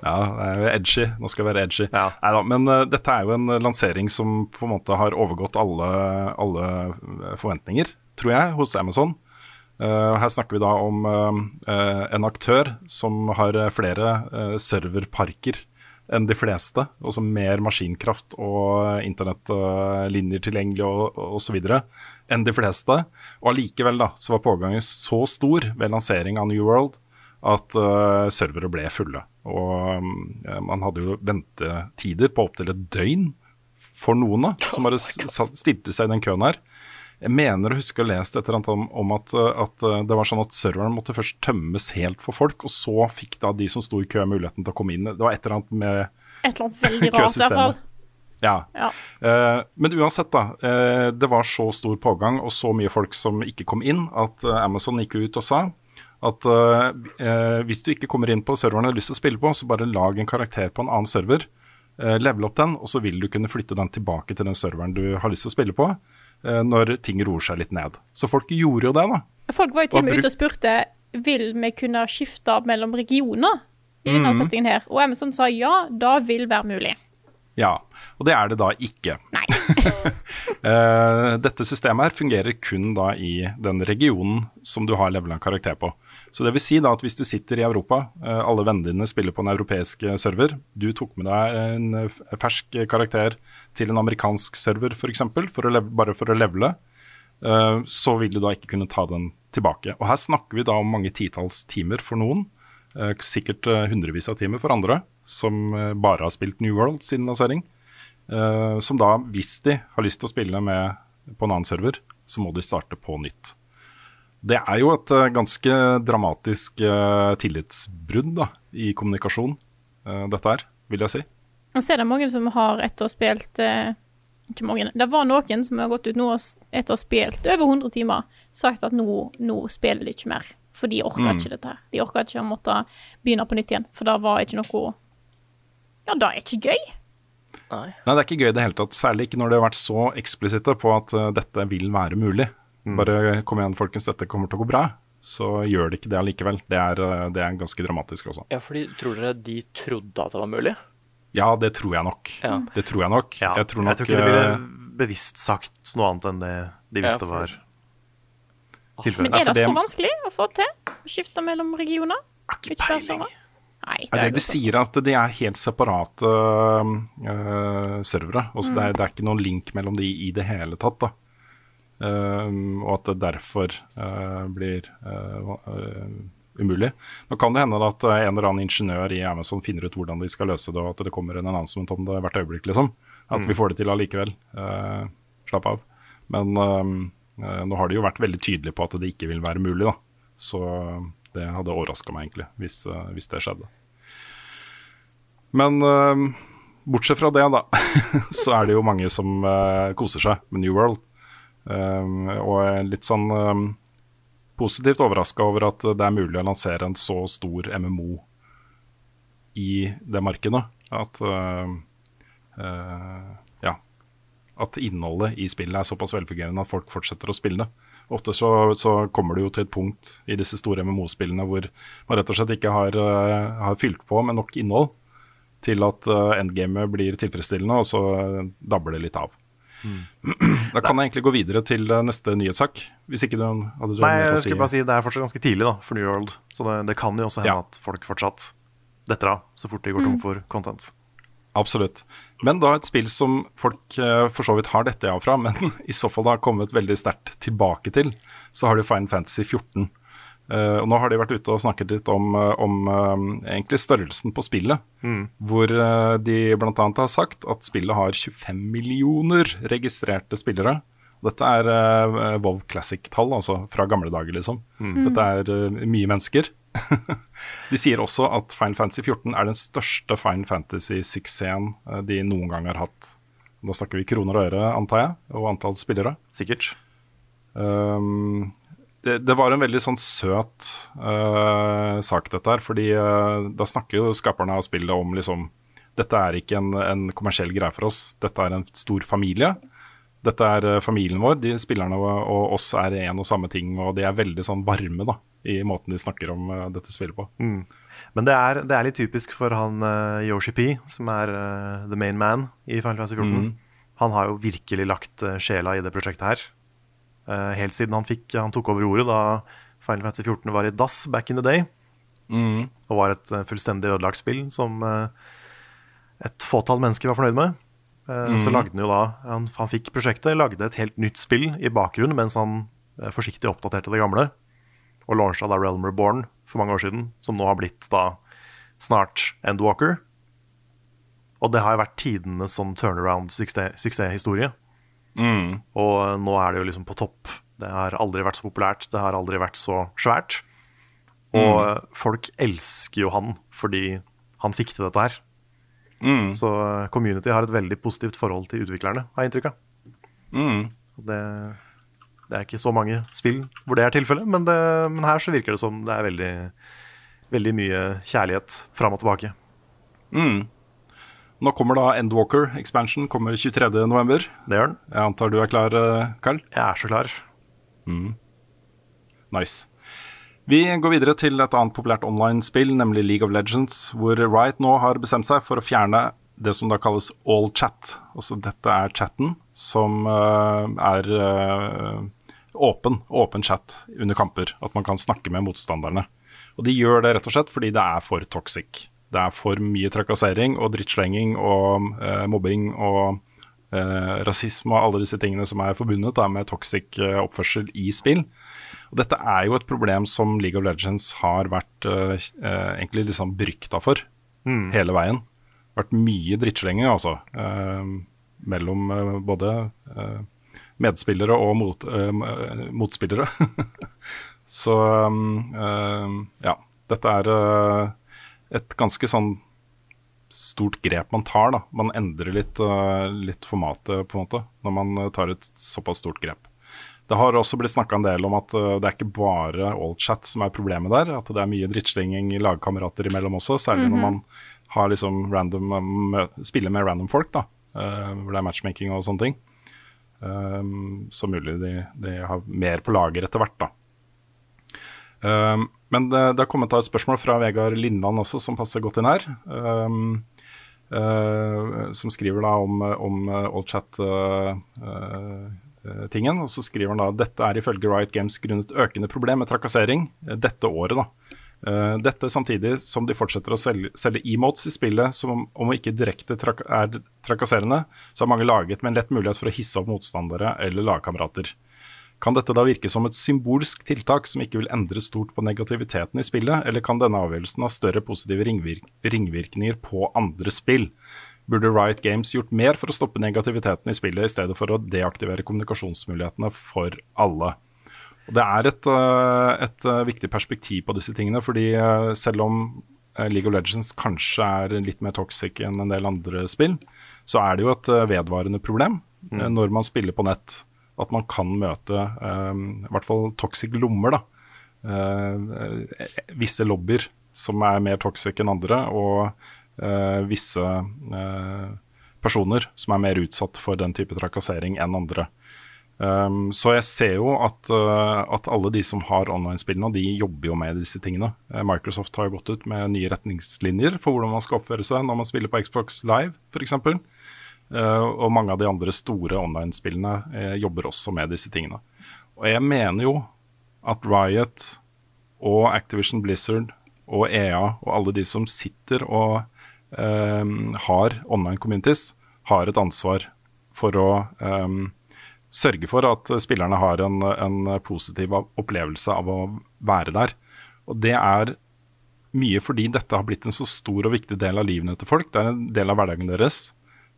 ja, det er edgy. Nå skal jeg være edgy. Ja. Neida, men uh, dette er jo en lansering som på en måte har overgått alle, alle forventninger, tror jeg, hos Amazon. Uh, her snakker vi da om uh, en aktør som har flere uh, serverparker enn de fleste. Også mer maskinkraft og internettlinjer tilgjengelig og osv. enn de fleste. Og allikevel da, så var pågangen så stor ved lansering av New World at servere ble fulle. Og um, man hadde jo ventetider på opptil et døgn for noen da, som bare stilte seg i den køen her. Jeg mener å huske å ha lest et eller annet om, om at, at, eh, det var sånn at serveren måtte først tømmes helt for folk, og så fikk da de som sto i kø muligheten til å komme inn. Det var et eller annet med Et eller annet veldig rart, i hvert fall. Ja. ja. Uh, men uansett, da. Uh, det var så stor pågang og så mye folk som ikke kom inn, at uh, Amazon gikk ut og sa at hvis du ikke kommer inn på serveren du har lyst til å spille på, så bare lag en karakter på en annen server. level opp den, og så vil du kunne flytte den tilbake til den serveren du har lyst til å spille på. Eh, når ting roer seg litt ned. Så folk gjorde jo det, da. Folk var jo til og med ute og spurte vil vi kunne skifte mellom regioner i denne mm. settingen her. Og Amazon sa ja, da vil være mulig. Ja, og det er det da ikke. Nei. uh, dette systemet her fungerer kun da i den regionen som du har levela karakter på. Så det vil si da at hvis du sitter i Europa, uh, alle vennene dine spiller på en europeisk server, du tok med deg en fersk karakter til en amerikansk server f.eks., bare for å levele, så vil du da ikke kunne ta den tilbake. Og her snakker vi da om mange titalls timer for noen. Sikkert hundrevis av timer for andre, som bare har spilt New World siden lansering. som da, hvis de har lyst til å spille med på en annen server, så må de starte på nytt. Det er jo et ganske dramatisk tillitsbrudd da, i kommunikasjon, dette her, vil jeg si. Og så er det mange som har, etter spilt eh, Ikke mange, det var noen som har gått ut nå etter å ha spilt over 100 timer, sagt at nå, nå spiller de ikke mer. For de orker mm. ikke dette her. De orker ikke å måtte begynne på nytt igjen, for det var ikke noe Ja, det er ikke gøy. Nei. Nei, det er ikke gøy i det hele tatt. Særlig ikke når det har vært så eksplisitte på at uh, dette vil være mulig. Mm. Bare kom igjen, folkens, dette kommer til å gå bra. Så gjør det ikke det allikevel. Det er, uh, det er ganske dramatisk også. Ja, fordi tror dere de trodde at det var mulig? Ja, det tror jeg nok. Ja. Det tror jeg nok. Ja. Jeg, tror nok jeg, tror ikke det ville eh, bevisst sagt noe annet enn det de visste ja, for... var tilfellet. Men er det, så vanskelig å få til? Å skifte mellom regioner? Ikke peiling. Nei, det, er det de sier at de er helt separate uh, servere. Altså, mm. det, er, det, er, ikke noen link mellom de i det hele tatt. da. Uh, og at det derfor uh, blir umulig. Nå kan det hende at en eller annen ingeniør i Amazon finner ut hvordan de skal løse det, og at det kommer en annonsement om det hvert øyeblikk, liksom. At mm. vi får det til allikevel. Slapp av. Men uh, nå har de jo vært veldig tydelige på at det ikke vil være mulig, da. Så det hadde overraska meg egentlig, hvis, hvis, det skjedde. Men bortsett fra det, da, så er det jo mange som koser seg med New World. Um, og litt sånn um, positivt overraska over at det er mulig å lansere en så stor MMO i det markedet. At uh, uh, ja, at innholdet i spillet er såpass velfungerende at folk fortsetter å spille det. Ofte så, så kommer du jo til et punkt i disse store MMO-spillene hvor man rett og slett ikke har, uh, har fylt på med nok innhold til at uh, endgamet blir tilfredsstillende, og så dabber det litt av. Da kan jeg egentlig gå videre til uh, neste nyhetssak. Hvis ikke du hadde du Nei, jeg si. skulle bare si det er fortsatt ganske tidlig da, for New World. Så det, det kan jo også hende Ja. at folk fortsatt detter av så fort de går tom for content. Absolutt. Men da et spill som folk eh, for så vidt har dette av fra, men i så fall har kommet veldig sterkt tilbake til, så har du Final Fantasy 14. Eh, og nå har de vært ute og snakket litt om, eh, om uh, egentlig størrelsen på spillet. Hvor uh, de bl.a. har sagt at spillet har 25 millioner registrerte spillere. Dette er uh, Vov Classic-tall, altså fra gamle dager, liksom. Dette er mye mennesker. de sier også at Final Fantasy 14 er den største Final Fantasy-suksessen de noen gang har hatt. Da snakker vi kroner og øre, antar jeg, og antall spillere. Sikkert. Um, det, det var en veldig sånn søt uh, sak, dette her. Fordi uh, da snakker jo skaperne av spillet om liksom Dette er ikke en, en kommersiell greie for oss. Dette er en stor familie. Dette er uh, familien vår. De spillerne og, og oss er en og samme ting. Og de er veldig sånn varme da i måten de snakker om uh, dette spillet på. Men det er, det er litt typisk for han uh, Yoshi P, som er eh, the main man i Final Fantasy 14. Han har jo virkelig lagt eh, sjela i det prosjektet her. Eh, helt siden han, fikk, han tok over ordet da Final Fantasy 14 var i dass back in the day. Og var et eh, fullstendig ødelagt spill som eh, et fåtall mennesker var fornøyd med. Mm. Så lagde han jo da han, han fikk prosjektet, lagde et helt nytt spill i bakgrunnen mens han forsiktig oppdaterte det gamle. Og launcha da Realm Reborn for mange år siden, som nå har blitt da snart Endwalker. Og det har jo vært tidenes sånn turnaround-suksesshistorie. Suksesshistorie. Og nå er det jo liksom på topp. Det har aldri vært så populært, det har aldri vært så svært. Og mm. folk elsker jo han fordi han fikk til dette her. Så eh, community har et veldig positivt forhold til utviklerne, har jeg inntrykk av. Og Det, det er ikke så mange spill hvor det er tilfellet, men, det, men her så virker det som det er veldig, veldig mye kjærlighet fram og tilbake. Nå kommer da Endwalker Expansion kommer 23.11. Det gjør den. Jeg antar du er klar, eh, Carl? Jeg er så klar. Nice. Vi går videre til et annet populært online-spill, nemlig League of Legends, hvor Riot nå har bestemt seg for å fjerne det som da kalles all chat. Altså dette er chatten som uh, er uh, åpen, åpen chat under kamper. At man kan snakke med motstanderne. Og de gjør det rett og slett fordi det er for toxic. Det er for mye trakassering og drittslenging og eh, mobbing og eh, rasisme og alle disse tingene som er forbundet da, med toxic eh, oppførsel i spill. Og dette er jo et problem som League of Legends har vært eh, eh, egentlig liksom berykta for hele veien. Vært mye drittslenging, altså. eh, mellom både medspillere og mot, motspillere. Så um, ja. Dette er et ganske sånn stort grep man tar. da. Man endrer litt, eh, litt formatet på en måte, når man eh, tar et såpass stort grep. Det har også blitt snakka en del om at eh, det er ikke bare allchat som er problemet der. At det er mye drittslenging i lagkamerater imellom også, særlig når man har liksom random, spiller med random folk, da. hvor det er matchmaking og sånne ting. Um, så mulig de, de har mer på lager etter hvert, da. Um, men det, det har kommet et spørsmål fra Vegard Lindland også, som passer godt inn her. Um, uh, som skriver da om, om uh, allchat-tingen. og så skriver han da dette er ifølge Riot Games grunnet økende problem med trakassering uh, dette året. da. Uh, dette samtidig som de fortsetter å selge, selge emotes i spillet som om, om ikke direkte trak er trakasserende, så har mange laget med en lett mulighet for å hisse opp motstandere eller lagkamerater. Kan dette da virke som et symbolsk tiltak som ikke vil endre stort på negativiteten i spillet, eller kan denne avgjørelsen ha større positive ringvirk ringvirkninger på andre spill? Burde Riot Games gjort mer for å stoppe negativiteten i spillet, i stedet for å deaktivere kommunikasjonsmulighetene for alle? Og Det er et, øh, et øh, viktig perspektiv på disse tingene, fordi øh, selv om League of Legends kanskje er litt mer toxic enn en del andre spill, så er det jo et vedvarende problem mm. når man spiller på nett at man kan møte eh, i hvert fall toxic lommer. da. Eh, visse lobbyer som er mer toxic enn andre, og eh, visse personer som er mer utsatt for den type trakassering enn andre. Um, så jeg ser jo at, uh, at alle de som har online-spill nå, de jobber jo med disse tingene. Microsoft har jo gått ut med nye retningslinjer for hvordan man skal oppføre seg når man spiller på Xbox Live, f.eks. Uh, og mange av de andre store online-spillene uh, jobber også med disse tingene. Og jeg mener jo at Riot og Activision Blizzard og EA og alle de som sitter og um, har online communities, har et ansvar for å um, sørge for at spillerne har en, en positiv opplevelse av å være der. Og det er mye fordi dette har blitt en så stor og viktig del av livene til folk. Det er en del av hverdagen deres.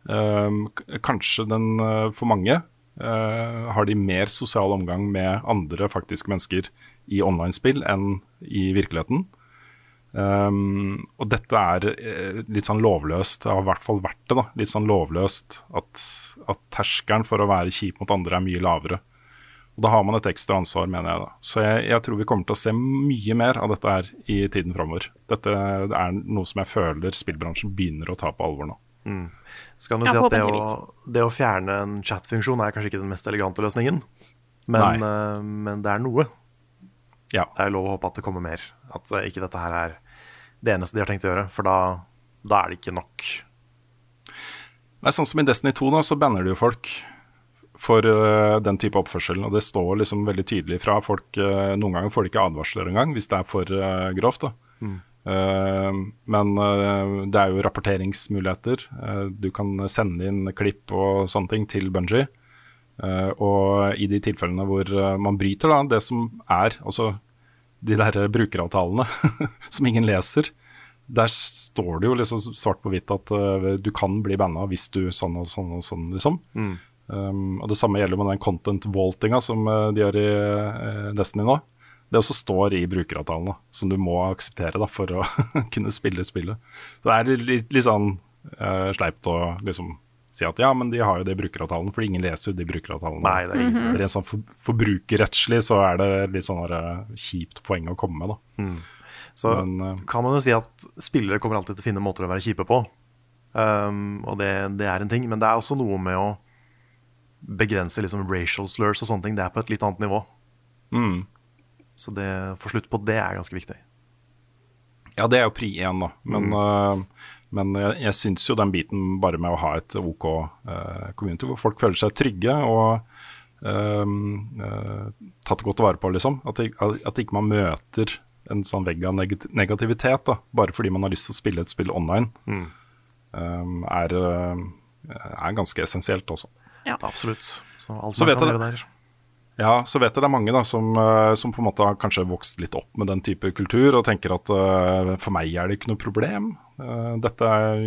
K- kanskje den uh, for mange uh, har de mer sosial omgang med andre faktiske mennesker i online-spill enn i virkeligheten. Um, og dette er eh, litt sånn lovløst, det har i hvert fall vært det. da, Litt sånn lovløst at, at terskelen for å være kjip mot andre er mye lavere. Og Da har man et ekstra ansvar, mener jeg. da. Så jeg, jeg tror vi kommer til å se mye mer av dette her i tiden framover. Dette er noe som jeg føler spillbransjen begynner å ta på alvor nå. Så kan du Ja, si at det å, det å fjerne en chat-funksjon er kanskje ikke den mest elegante løsningen, men, eh, men det er noe. Ja. Det er lov å håpe at det kommer mer. At eh, ikke dette her er det eneste de har tenkt å gjøre, for da, da er det ikke nok. Nei, sånn som i Destiny 2 da, så banner du jo folk for uh, den type oppførsel. Og det står liksom veldig tydelig fra folk. uh, noen ganger får de ikke advarsler engang hvis det er for uh, grovt. da. Øh, men øh, det er jo rapporteringsmuligheter. Øh, du kan sende inn klipp og sånne ting til Bungie. Eh, og i de tilfellene hvor man bryter da, det som er altså de der brukeravtalene som ingen leser, der står det jo liksom svart på hvitt at du kan bli banna hvis du sånn og sånn og sånn, liksom. Um, og Det samme gjelder med den content vaultinga som de gjør i Destiny nå. Det også står i brukeravtalen, som du må akseptere da, for å kunne spille spillet. Så det er litt, litt sånn uh, sleipt å liksom si at ja, men de har jo det i brukeravtalen, for ingen leser jo de brukeravtalene. Nei, det er ingen som Rent sånn for, forbrukerrettslig så er det litt sånn øh, kjipt poeng å komme med, da. Så Men, uh, kan man jo si at spillere kommer alltid til å finne måter å være kjipe på. Um, og det, det er en ting, men det er også noe med å begrense liksom racial slurs og sånne ting. Det er på et litt annet nivå. mm. Så det å få slutt på det er ganske viktig. Ja, det er jo pri én, da. Men, øh, men jeg, jeg syns jo den biten bare med å ha et OK uh, community hvor folk føler seg trygge og uh, tatt godt vare på, liksom. At, at ikke man møter en sånn vegg av negativitet da, bare fordi man har lyst til å spille et spill online, øh, er, øh, er ganske essensielt også. Ja. Absolutt. Så alt Så vet jeg det. der. Ja, så vet jeg det er mange da som, eh, som på en måte har kanskje vokst litt opp med den type kultur, og tenker at uh, for meg er det ikke noe problem. Uh, dette er,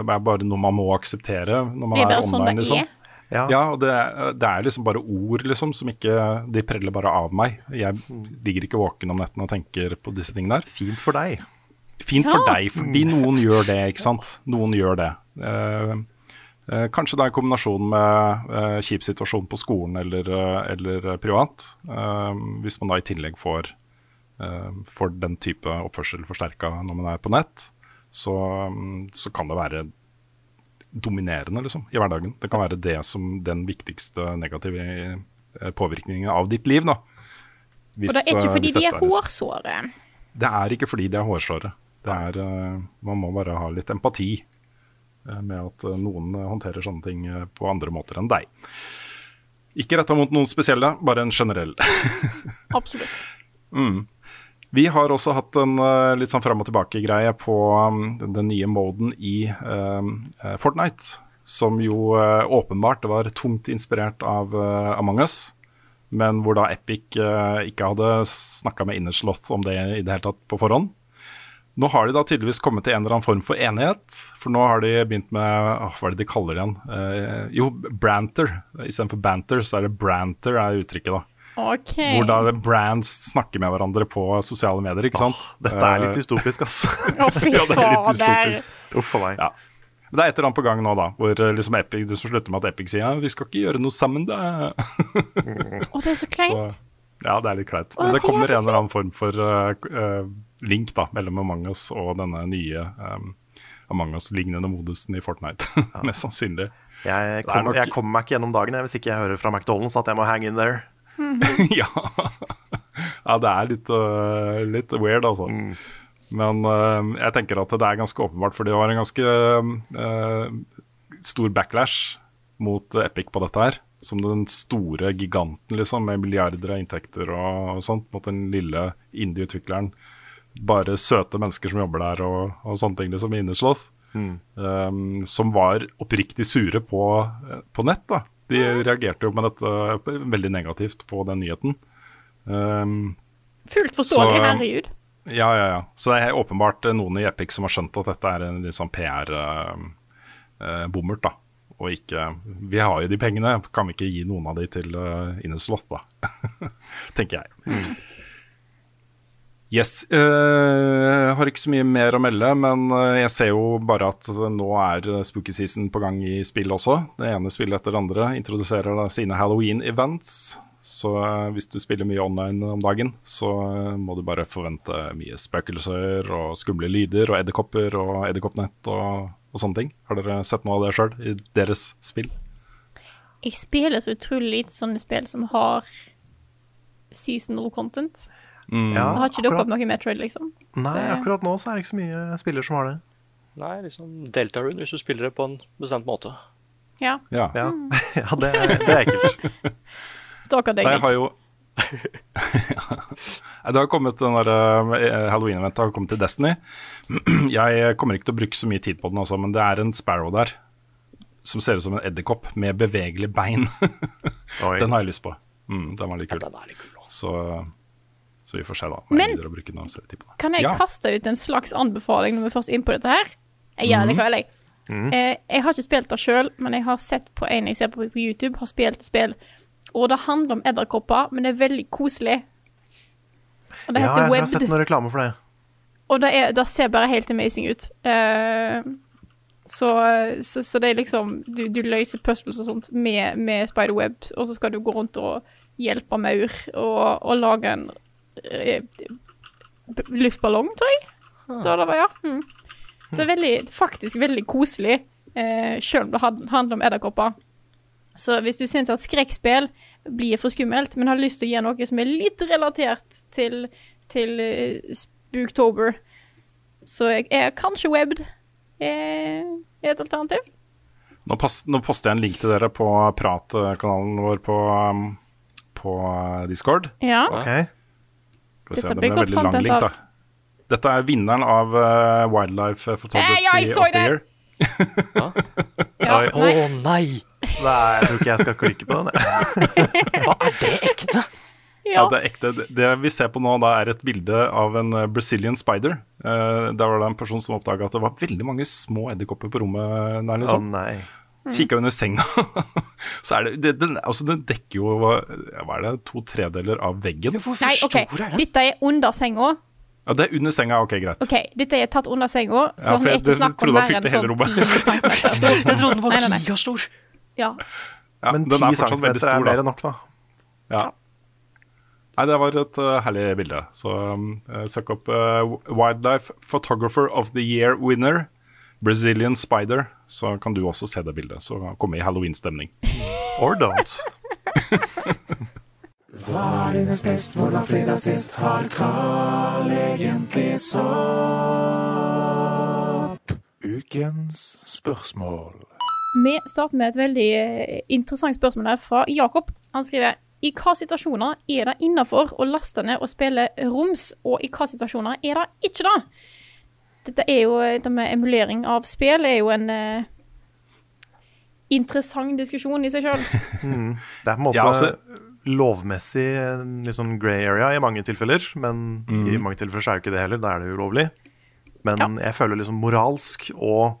er bare noe man må akseptere når man er er, online. sånn online. det liksom. er. Ja, Ja, og det, er- det er liksom bare ord liksom som ikke De preller bare av meg. Jeg ligger ikke våken om netten og tenker på disse tingene der. Fint for deg. Fint for deg, fordi noen gjør det, ikke sant. Noen gjør det. Uh, kanskje det er en kombinasjon med eh, kjip situasjon på skolen eller, eh, eller eh, privat. Eh, hvis man da i tillegg får, eh, får den type oppførsel forsterka når man er på nett, så, mm, så kan det være dominerende liksom, i hverdagen. Det kan være det som den viktigste negative eh, påvirkningen av ditt liv. da. Hvis, Og det er ikke eh, fordi de er hårsåre. det er ikke fordi de er hårsåre. Det er, eh, man må bare ha litt empati eh, med at eh, noen eh, håndterer sånne ting eh, på andre måter enn deg. Ikke retta mot noen spesielle, bare en generell. Absolutt. Vi har også hatt en eh, litt sånn fram og tilbake-greie på um, den, nye moden i eh, Fortnite. Som jo uh, åpenbart var tungt inspirert av uh, Among us. Men hvor da Epic eh, ikke hadde snakka med Innerslott om det i det hele tatt på forhånd. Nå har de da tydeligvis kommet til en eller annen form for enighet. For nå har de begynt med åh, Hva er det de kaller det igjen? Eh, jo, branter. Istedenfor banter, så er det branter er uttrykket, da. OK. Hvor da brands snakker med hverandre på sosiale medier, ikke sant? Dette er litt Eh, dystopisk, ass. Å, fy Ja, det er litt fader. Uff a meg. Ja. Men det er et eller annet på gang nå, da, hvor eh, liksom Epic, det som slutter med at Epic sier ja, vi skal ikke gjøre noe sammen, da. Å, det er så kleint. Så, ja, det er litt kleint. Men det kommer en eller annen form for uh, eh, link da, mellom Among us og denne nye um, Among us-lignende modusen i Fortnite. Mest sannsynlig. Jeg, kom, nok- jeg kommer meg ikke gjennom dagen hvis ikke jeg hører fra McDonald's at jeg må hang in there. ja. ja, det er litt, uh, litt weird, altså. Men uh, jeg tenker at det er ganske åpenbart, for det var en ganske uh, stor backlash mot Epic på dette her. Som den store giganten, liksom, med milliarder av inntekter og, og sånt, mot den lille indie-utvikleren. Bare søte mennesker som jobber der og, og sånne ting, liksom, inneslått. Um, som var oppriktig sure på, på nett. da. De reagerte jo med dette veldig negativt på den nyheten. Um, Fullt forståelig, Så- herregud. ja, ja, ja. Så det er åpenbart noen i Epic som har skjønt at dette er en litt sånn PR-bommert, da. Og ikke Vi har jo de pengene, kan vi ikke gi noen av de til uh, Inneslott, da? Tenker jeg. Yes. jeg har ikke så mye mer å melde, men eh, jeg ser jo bare at nå er spooky season på gang i spill også. Det ene spillet etter det andre introduserer sine Halloween-events. Så eh, hvis du spiller mye online om dagen, så eh, må du bare forvente mye spøkelser og skumle lyder og edderkopper og edderkoppnett og, og sånne ting. Har dere sett noe av det sjøl i deres spill? Jeg spiller så utrolig lite sånne spill som har seasonal content. Mm. Ja, Det har ikke dukket opp noe i Metroid, liksom. nei, det- akkurat nå så er det ikke så mye spiller som har det. Nei, liksom Deltarune hvis du spiller det på en bestemt måte. Ja. Ja. Ja, ja det, det er ekkelt. Stalker deg litt. jo Det har kommet den der eh, Halloween-eventet har kommet til Destiny. Jeg kommer ikke til å bruke så mye tid på den, også, men det er en Sparrow der som ser ut som en edderkopp med bevegelige bein. Den har jeg lyst på. Mm, den var litt Ja, den er litt kul. også. Så, så vi får se, da. Men-. Kan jeg Ja. kaste ut en slags anbefaling når vi først er inne på dette her? Jeg gjør Mhm. det likevel, jeg. Eh, jeg har ikke spilt det sjøl, men jeg har sett på en jeg ser på på YouTube, har spilt et spill. Og det handler om edderkopper, men det er veldig koselig. Og det Ja, heter jeg har sett noen noe reklame for det. Og det, er, det ser bare helt amazing ut. Eh, så, så, så det er liksom Du, du løser puzzles og sånt med, med spiderweb, og så skal du gå rundt og hjelpe maur og, og lage en luftballong, tror jeg. Så det var, ja. Mm. Så veldig, faktisk veldig koselig, eh, selv om det handler om edderkopper. Så hvis du syns at skrekkspill blir for skummelt, men har lyst til å gi noe som er litt relatert til, til uh, Spooktober, så er, er kanskje Webbed eh, et alternativ. Nå, post, nå poster jeg en link til dere på pratkanalen vår på, um, på Discord. Ja. Ok, Skal vi se, blir ble veldig lang link, da. Dette er vinneren av uh, Wildlife Photography Eh, ja, jeg så of the Year. Year. ja Oi. Å nei. nei! Nei, jeg tror ikke jeg skal klikke på den. Hva er det ekte? Ja, Ja. det er ekte. Det- vi ser på nå, da er et bilde av en Brazilian spider. Uh, der var det en person som oppdaga at det var veldig mange små edderkopper på rommet der. Å oh, nei. Mm. Kikka under senga. Så er det, det den, altså, den dekker jo hva er det, to tredeler av veggen. Hvor Nei, okay. stor er den? Dette er under senga. Ja, det er under senga, ok, greit. OK, dette er tatt under senga, så Ja, er ikke snakk om mer enn sånn ti centimeter. Jeg trodde den var gigastor. Ja. Ja, Men ti 10 er fortsatt centimeter er mer enn nok, da. Ja. Nei, det var et uh, herlig bilde. Så um, uh, søk opp uh, Wildlife Photographer of the Year winner, Brazilian Spider, så kan du også se det bildet. Så komme i halloween-stemning. Or don't. Hva er dines best, hvordan fredag sist har Carl egentlig sopp? Ukens spørsmål. Vi starter med et veldig eh, interessant spørsmål her fra Jakob. Han skriver i hva situasjoner er det innafor å laste ned og spille roms, og i hva situasjoner er det ikke det? Dette er jo, dette med emulering av spill er jo en eh, interessant diskusjon i seg sjøl. Det er på en måte Ja, altså- lovmessig sånn grey area i mange tilfeller, men i mange tilfeller så er jo ikke det heller. Da er det ulovlig. Men Ja. jeg føler liksom moralsk og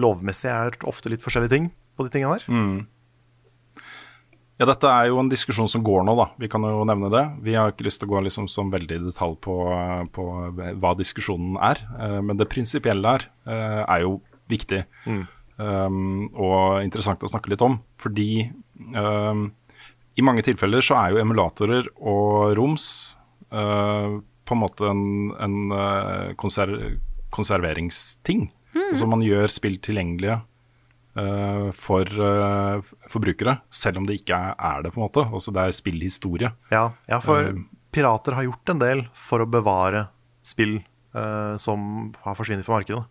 lovmessig er ofte litt forskjellige ting på de tingene der. Ja, dette er jo en diskusjon som går nå, da. Vi kan jo nevne det. Vi har ikke lyst til å gå liksom som veldig i detalj på, på hva diskusjonen er. Eh, Men det prinsipielle her eh, er jo viktig. um, og interessant å snakke litt om. Fordi um, i mange tilfeller så er jo emulatorer og roms uh, på en måte en, en konser konserveringsting. Altså man gjør spill tilgjengelige for uh, forbrukere, selv om det ikke er, det, på en måte. Også det er spillhistorie. Ja, ja, for Um, pirater har gjort en del for å bevare spill uh, som har forsvunnet fra markedet.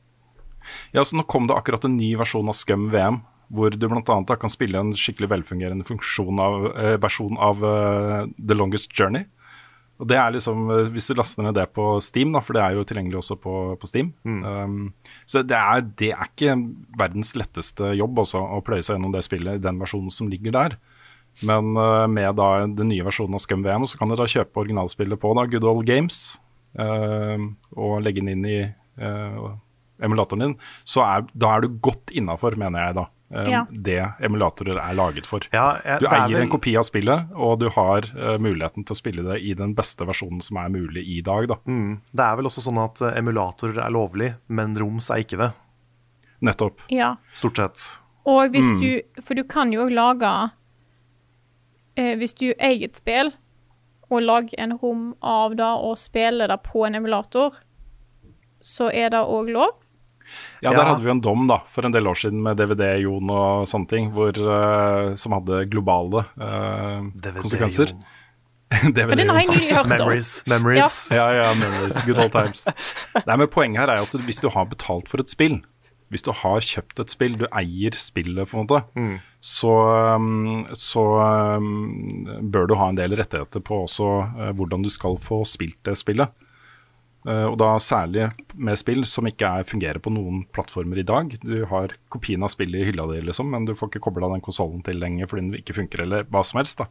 Ja, så Nå kom det akkurat en ny versjon av Scum VM, hvor du bl.a. kan spille en skikkelig velfungerende av, uh, versjon av uh, The Longest Journey. Og det er liksom, eh, Hvis du laster ned det på Steam, da, for det er jo tilgjengelig også på, på Steam um, Så det er, det er ikke verdens letteste jobb også, å pløye seg gjennom det spillet i den versjonen som ligger der. Men uh, med da den nye versjonen av Scum VM, så kan du da kjøpe originalspillet på da, Good Old Games uh, og legge den inn i uh, emulatoren din. Så er, da er du godt innafor, mener jeg da. Eh, Ja. Det emulatorer er laget for. Ja, jeg, Du er eier vel- en kopi av spillet, og du har uh, muligheten til å spille det i den beste versjonen som er mulig i dag. Da. Mm, det er vel også sånn at eh, emulatorer er lovlig, men roms er ikke det. Nettopp. Ja. Stort sett. Og hvis Mm. du For du kan jo lage eh, Hvis du eier et spill og lager en rom av det og spiller det på en emulator, så er det òg lov. Ja, Ja. der hadde vi en dom da, for en del år siden med DVD-Jon og sånne ting, hvor, uh, som hadde globale eh, DVD-Jon. konsekvenser. Men den har jeg nylig hørt om. Memories. Memories. Ja, ja, ja, memories. Good old times. Nei, men Poenget her er jo at hvis du har betalt for et spill, hvis du har kjøpt et spill, du eier spillet på en måte, så, um, så um, bør du ha en del rettigheter på også uh, hvordan du skal få spilt det spillet. Uh, og da særlig med spill som ikke er, fungerer på noen plattformer i dag. Du har kopien av spillet i hylla di, liksom, men du får ikke kobla den konsollen til lenger fordi den ikke funker, eller hva som helst. da.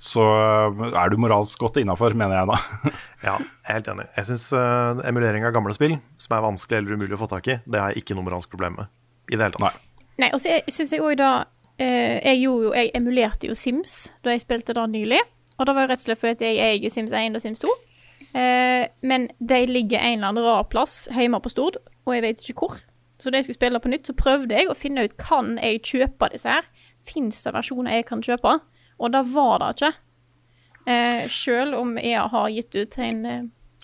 Så uh, er du moralsk godt innafor, mener jeg da. Ja, jeg er helt enig. Jeg syns emulering av gamle spill, som er vanskelig eller umulig å få tak i, det er ikke noe moralsk problem med i det hele tatt. Nei, og så syns jeg òg da uh, Jeg jo Jeg emulerte jo Sims da jeg spilte det nylig. Og det var jo rett og slett fordi at jeg eier Sims 1 og Sims 2. Eh, men de ligger en eller annen rar plass hjemme på Stord, og jeg vet ikke hvor. Så da jeg skulle spille på nytt, så prøvde jeg å finne ut kan jeg kjøpe disse her. Fins det versjoner jeg kan kjøpe? Og det var det ikke. Eh, Sjøl om jeg har gitt ut en eh,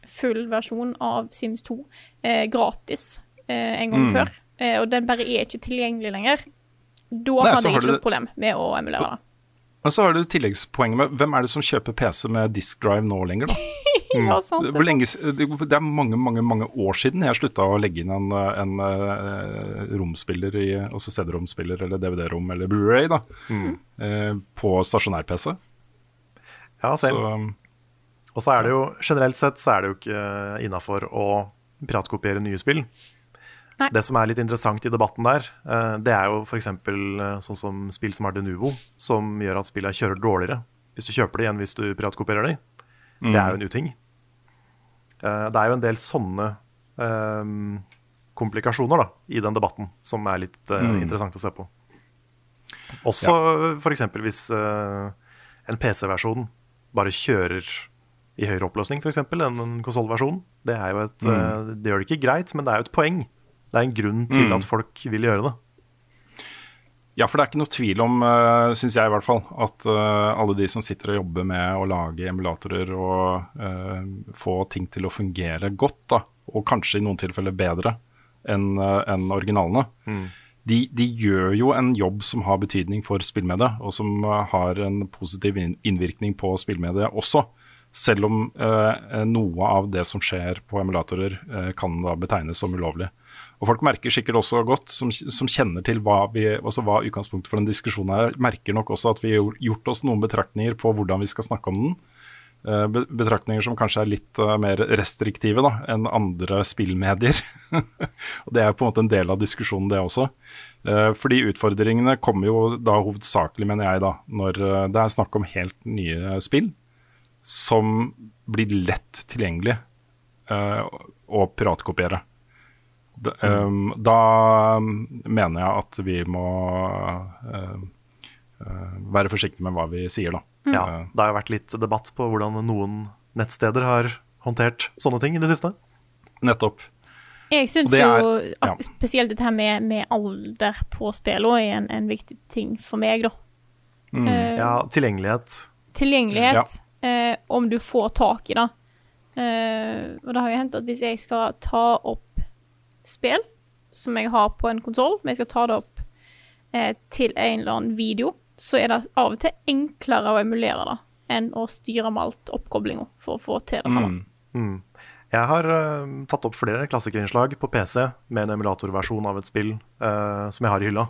full versjon av Sims 2 eh, gratis eh, en gang Mm. før, eh, og den bare er ikke tilgjengelig lenger, da Nei, hadde jeg ikke ikke du- noe problem med å emulere det. Men så har du tilleggspoenget med hvem er det som kjøper PC med disk drive nå lenger, da? Ja, sant. Hvor lenge, det det er mange mange, mange år siden jeg slutta å legge inn en, en, eh, romspiller, i, også CD-romspiller eller DVD-rom eller Blu-ray da, eh, på stasjonær-PC. Ja, Så same. Og så er det jo generelt sett så er det jo ikke innafor å piratkopiere nye spill. Nei. Det som er litt interessant i debatten der, eh, det er jo f.eks. sånn som spill som har Denuvo, som gjør at spillene kjører dårligere hvis du kjøper de enn hvis du piratkopierer de. Det er jo en uting. Uh, Det er jo en del sånne uh, komplikasjoner da, i den debatten som er litt uh, Mm. interessant å se på. Også for f.eks. hvis eh, en PC-versjon bare kjører i høyere oppløsning, f.eks., enn en konsollversjon. Det, Mm. eh, det gjør det ikke greit, men det er jo et poeng. Det er en grunn til Mm. at folk vil gjøre det. Ja, for det er ikke noe tvil om, uh, syns jeg i hvert fall, at eh, alle de som sitter og jobber med å lage emulatorer og eh, få ting til å fungere godt, da, og kanskje i noen tilfeller bedre enn eh, enn originalene, de, de gjør jo en jobb som har betydning for spillmediet, og som eh, har en positiv innvirkning på spillmediet også. Selv om eh, noe av det som skjer på emulatorer eh, kan da betegnes som ulovlig. Og folk merker sikkert også godt, som, som kjenner til hva, vi, altså hva utgangspunktet for den diskusjonen er, merker nok også at vi har gjort oss noen betraktninger på hvordan vi skal snakke om den. Eh, betraktninger som kanskje er litt eh, mer restriktive da, enn andre spillmedier. og Det er på en måte en del av diskusjonen, det også. Eh, fordi utfordringene kommer jo da hovedsakelig, mener jeg, da, når det er snakk om helt nye spill som blir lett tilgjengelig eh, å piratkopiere. Da, um, da mener jeg at vi må uh, uh, være forsiktige med hva vi sier, da. Ja, Eh, det har jo vært litt debatt på hvordan noen nettsteder har håndtert sånne ting i det siste. Nettopp. Jeg syns jo er- ja. spesielt dette her med, med alder på spillene er en, en viktig ting for meg, da. Mm. Uh, Ja, tilgjengelighet. tilgjengelighet, eh, om du får tak i det. Eh, og det har jo hendt at hvis jeg skal ta opp spill som jeg har på en konsoll, men jeg skal ta det opp eh, til en eller annen video, så er det av og til enklere å emulere det enn å styre med alt oppkoblinga for å få til det samme. Mm. Jeg har uh, tatt opp flere klassikerinnslag på PC med en emulatorversjon av et spill uh, som jeg har i hylla.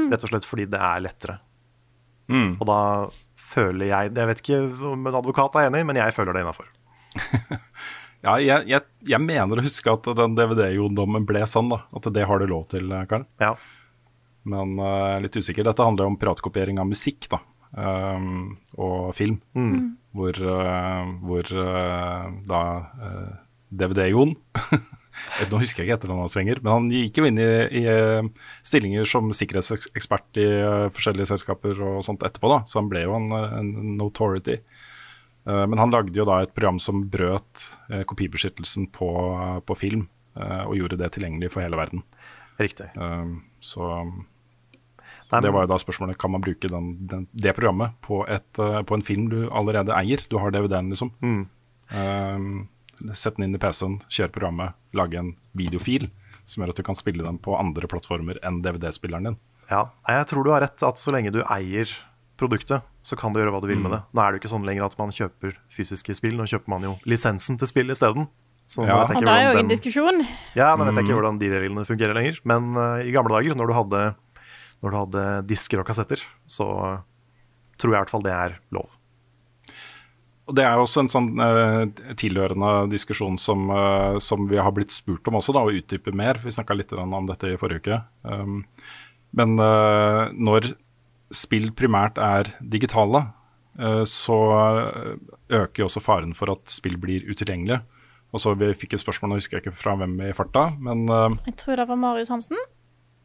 Mm. Rett og slett fordi det er lettere. Mm. Og da føler jeg Jeg vet ikke om en advokat er enig, men jeg føler det innafor. Ja, jeg, jeg, jeg mener å huske at den DVD-jodommen ble sånn, da. At det har du lov til, eh, Karl. Ja. Men uh, litt usikker. Dette handler jo om piratkopiering av musikk, da. Um, og film. Mm. Hvor, uh, hvor uh, da DVD-Jon Nå husker jeg ikke etternavnet hans lenger, men han gikk jo inn i, i stillinger som sikkerhetsekspert i forskjellige selskaper og sånt etterpå, da. Så han ble jo en, en notoriety. Eh, Men han lagde jo da et program som brøt eh, kopibeskyttelsen på, på film, eh, og gjorde det tilgjengelig for hele verden. Riktig. Så Nei, det var jo da spørsmålet kan man bruke den, den, det programmet på, et, på en film du allerede eier. Du har DVD-en, liksom. Mm. Sett den inn i PC-en, kjøre programmet, lage en videofil som gjør at du kan spille den på andre plattformer enn DVD-spilleren din. Ja, jeg tror du har rett at så lenge du eier produktet, så kan du gjøre hva du vil med Mm. det. Nå er det jo ikke sånn lenger at man kjøper fysiske spill, nå kjøper man jo lisensen til spill isteden. Så Ja. vet jeg Og det er jo en diskusjon. Ja, nå vet jeg Mm. ikke hvordan de reglene fungerer lenger. Men uh, i gamle dager, når du hadde, når du hadde disker og kassetter, så tror jeg i hvert fall det er lov. Og Det er jo også en sånn uh, tilhørende diskusjon som, eh, som vi har blitt spurt om også, da, å utdype mer. Vi snakka litt om dette i forrige uke. Um, men når spill primært er digitale, eh, så øker jo også faren for at spill blir utilgjengelige. Og så Vi fikk et spørsmål, nå husker jeg ikke fra hvem i farta, men eh, Jeg tror det var Marius Hansen.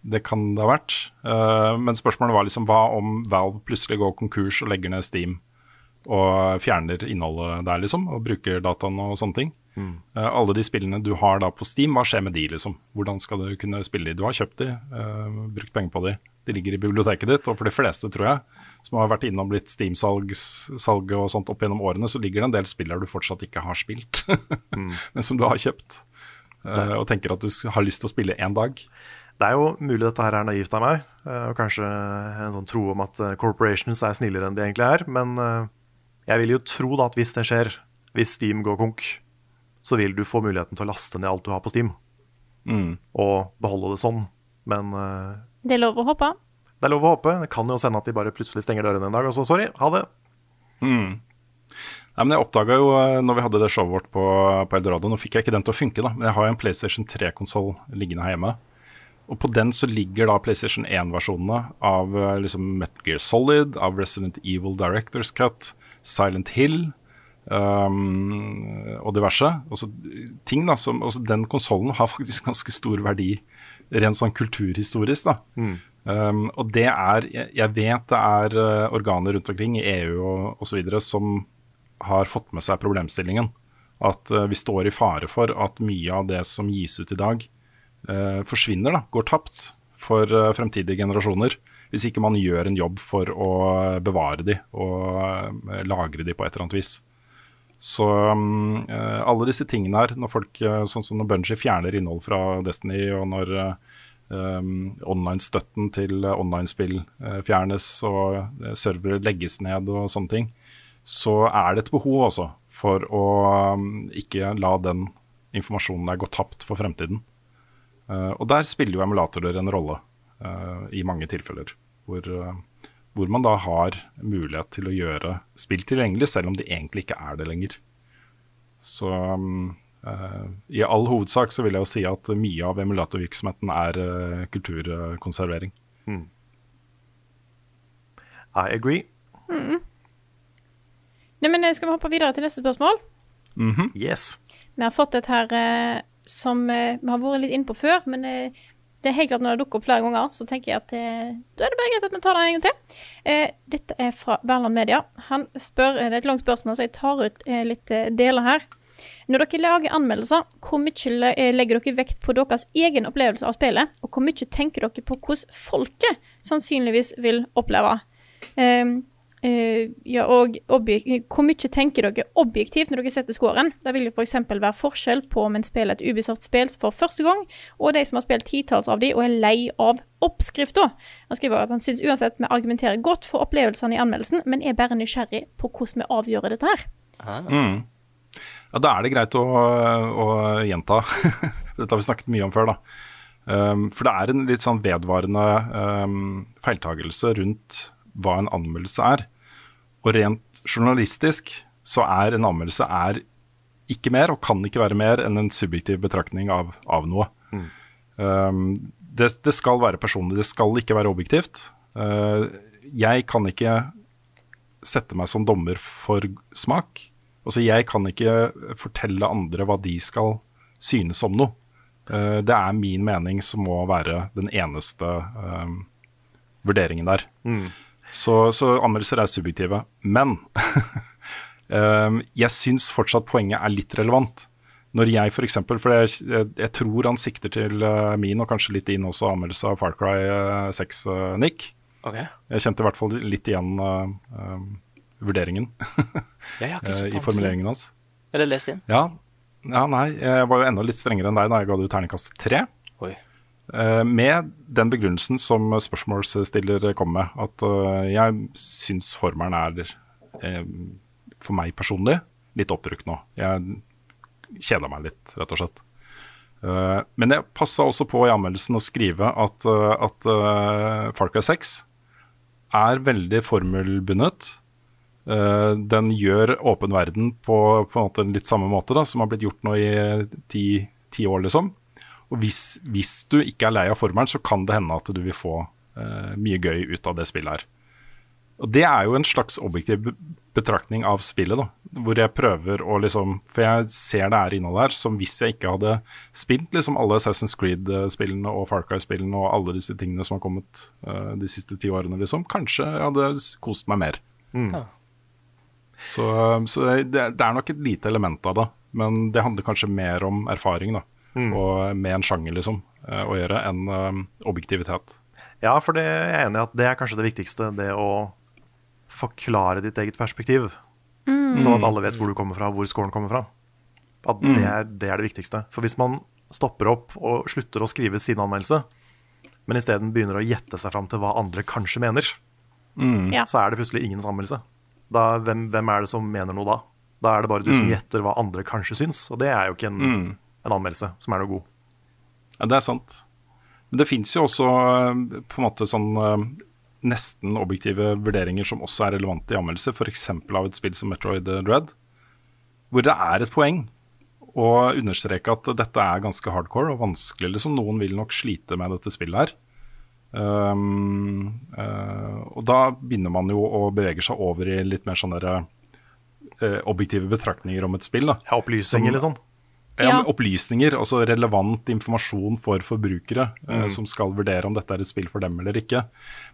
det kan det ha vært. Eh, men spørsmålet var liksom hva om Valve plutselig går konkurs og legger ned Steam og fjerner innholdet der, liksom, og bruker dataen og sånne ting. Mm. Alle de spillene du har da på Steam, hva skjer med de, liksom? Hvordan skal du kunne spille de? Du har kjøpt de, eh, brukt penger på de. De ligger i biblioteket ditt, og for de fleste, tror jeg, som har vært innom litt Steam-salget og sånt opp gjennom årene, så ligger det en del spill der du fortsatt ikke har spilt, men som du har kjøpt. Uh, og tenker at du har lyst til å spille én dag. Det er jo mulig dette her er naivt av meg, eh, og kanskje en sånn tro om at eh, corporations er snillere enn de egentlig er, men jeg vil jo tro da at hvis det skjer, hvis Steam går konk, så vil du få muligheten til å laste ned alt du har på Steam, Mm. og beholde det sånn. Men Det er lov å håpe. det er lov å håpe. Det kan jo sende at de bare plutselig stenger dørene en dag, og så sorry, ha det. Mm. Nei, men jeg oppdaga jo eh, når vi hadde det showet vårt på, på Eldorado Nå fikk jeg ikke den til å funke, da, men jeg har jo en PlayStation 3-konsoll liggende her hjemme. Og på den så ligger da PlayStation 1-versjonene av eh, liksom Metal Gear Solid, av Resident Evil Directors Cut, Silent Hill um, og diverse. Også ting da, som, også Den konsollen har faktisk ganske stor verdi rent sånn kulturhistorisk. da. Um, og det er Jeg, vet det er eh, organer rundt omkring i EU og osv. som har fått med seg problemstillingen. At uh, vi står i fare for at mye av det som gis ut i dag, uh, forsvinner, da, går tapt for uh, fremtidige generasjoner. Hvis ikke man gjør en jobb for å bevare de og lagre de på et eller annet vis. Så um, alle disse tingene her, når folk, eh, sånn som når Bunji fjerner innhold fra Destiny, og når um, online-støtten til online-spill fjernes, og servere legges ned og sånne ting, så er det et behov også for å um, ikke la den informasjonen der gå tapt for fremtiden. Uh, og der spiller jo emulatorer en rolle uh, i mange tilfeller, hvor, eh, hvor man da har mulighet til å gjøre spill tilgjengelig, selv om de egentlig ikke er det lenger. Så um, eh, i all hovedsak så vil jeg jo si at mye av emulatorvirksomheten er uh, kulturkonservering. I agree. Nei, men eh, Skal vi hoppe videre til neste spørsmål? Yes. Vi har fått et her eh, som eh, vi har vært litt inn på før, men eh, det er helt klart når det dukker opp flere ganger, så tenker jeg at eh, da er det bare greit at vi tar det en gang til. Eh, dette er fra Berland Media. Han spør, eh, Det er et langt spørsmål, så jeg tar ut eh, litt eh, deler her. Når dere lager anmeldelser, hvor mye legger dere vekt på deres egen opplevelse av spillet, og hvor mye tenker dere på hvordan folket sannsynligvis vil oppleve? Ehm, eh, ja, og hvor mye tenker dere objektivt når dere setter scoren? Det vil jo f.eks. være forskjell på om en spiller et Ubisoft-spill for første gang, og de som har spilt titalls av de og er lei av oppskrifta. Han skriver at han syns uansett vi argumenterer godt for opplevelsene i anmeldelsen, men er bare nysgjerrig på hvordan vi avgjør dette her. Mm. Ja, da er det greit å, å gjenta. Dette har vi snakket mye om før, da. Um, for det er en litt sånn vedvarende um, feiltagelse rundt hva en anmeldelse er. Og rent journalistisk så er en anmeldelse er ikke mer, og kan ikke være mer, enn en subjektiv betraktning av, av noe. Um, det, det skal være personlig, det skal ikke være objektivt. Uh, jeg kan ikke sette meg som dommer for smak. Altså, jeg kan ikke fortelle andre hva de skal synes om noe. Uh, det er min mening som må være den eneste uh, vurderingen der. Så, så anmeldelser er subjektive. Men eh, jeg syns fortsatt poenget er litt relevant. Når jeg f.eks. For, for jeg, jeg, jeg tror han sikter til eh, min, og kanskje litt inn også anmeldelse av Far Cry eh, 6, eh, Nick. Okay. Jeg kjente i hvert fall litt igjen uh, eh, vurderingen eh, i formuleringen hans. Eller lest inn. Ja, ja, nei, jeg var jo enda litt strengere enn deg da jeg ga det ut terningkast tre. Eh, med den begrunnelsen som spørsmålsstiller kom med, at eh, jeg syns formelen er, eh, for meg personlig, litt oppbrukt nå. Jeg kjeda meg litt, rett og slett. Men jeg passa også på i anmeldelsen å skrive at, at uh, Far 6 er veldig formelbundet. Den gjør åpen verden på, på en litt samme måte da, som har blitt gjort nå i ti, ti år, liksom. Og hvis, hvis du ikke er lei av formelen, så kan det hende at du vil få uh, mye gøy ut av det spillet her. Og Det er jo en slags objektiv betraktning av spillet, da. Hvor jeg prøver å liksom For jeg ser det er innhold her som hvis jeg ikke hadde spilt liksom alle Assassin's Creed-spillene og Far Cry-spillene og alle disse tingene som har kommet uh, de siste ti årene, liksom, kanskje jeg hadde kost meg mer. Ja. Så, så det, det er nok et lite element av det, men det handler kanskje mer om erfaring, da. Og med en sjanger, liksom, eh, å gjøre, enn eh, objektivitet. Ja, for det jeg er enig i at det er kanskje det viktigste. Det å forklare ditt eget perspektiv. Sånn at alle vet hvor du kommer fra, hvor scoren kommer fra. At det, er, det er det viktigste. For hvis man stopper opp og slutter å skrive sin anmeldelse, men isteden begynner å gjette seg fram til hva andre kanskje mener, Ja. så er det plutselig ingens anmeldelse. Da, hvem, hvem er det som mener noe da? Da er det bare du som gjetter hva andre kanskje syns, og det er jo ikke en, en anmeldelse som er noe god. Ja, det er sant. Men det fins jo også eh, på en måte sånn eh, nesten objektive vurderinger som også er relevante i anmeldelse, f.eks. av et spill som Metroid Dread, hvor det er et poeng å understreke at dette er ganske hardcore og vanskelig. liksom Noen vil nok slite med dette spillet her. Um, uh, og da begynner man jo å bevege seg over i litt mer sånne der, eh, objektive betraktninger om et spill. da Ja, opplysninger, liksom. ja, Ja. opplysninger, altså relevant informasjon for forbrukere eh, som skal vurdere om dette er et spill for dem eller ikke.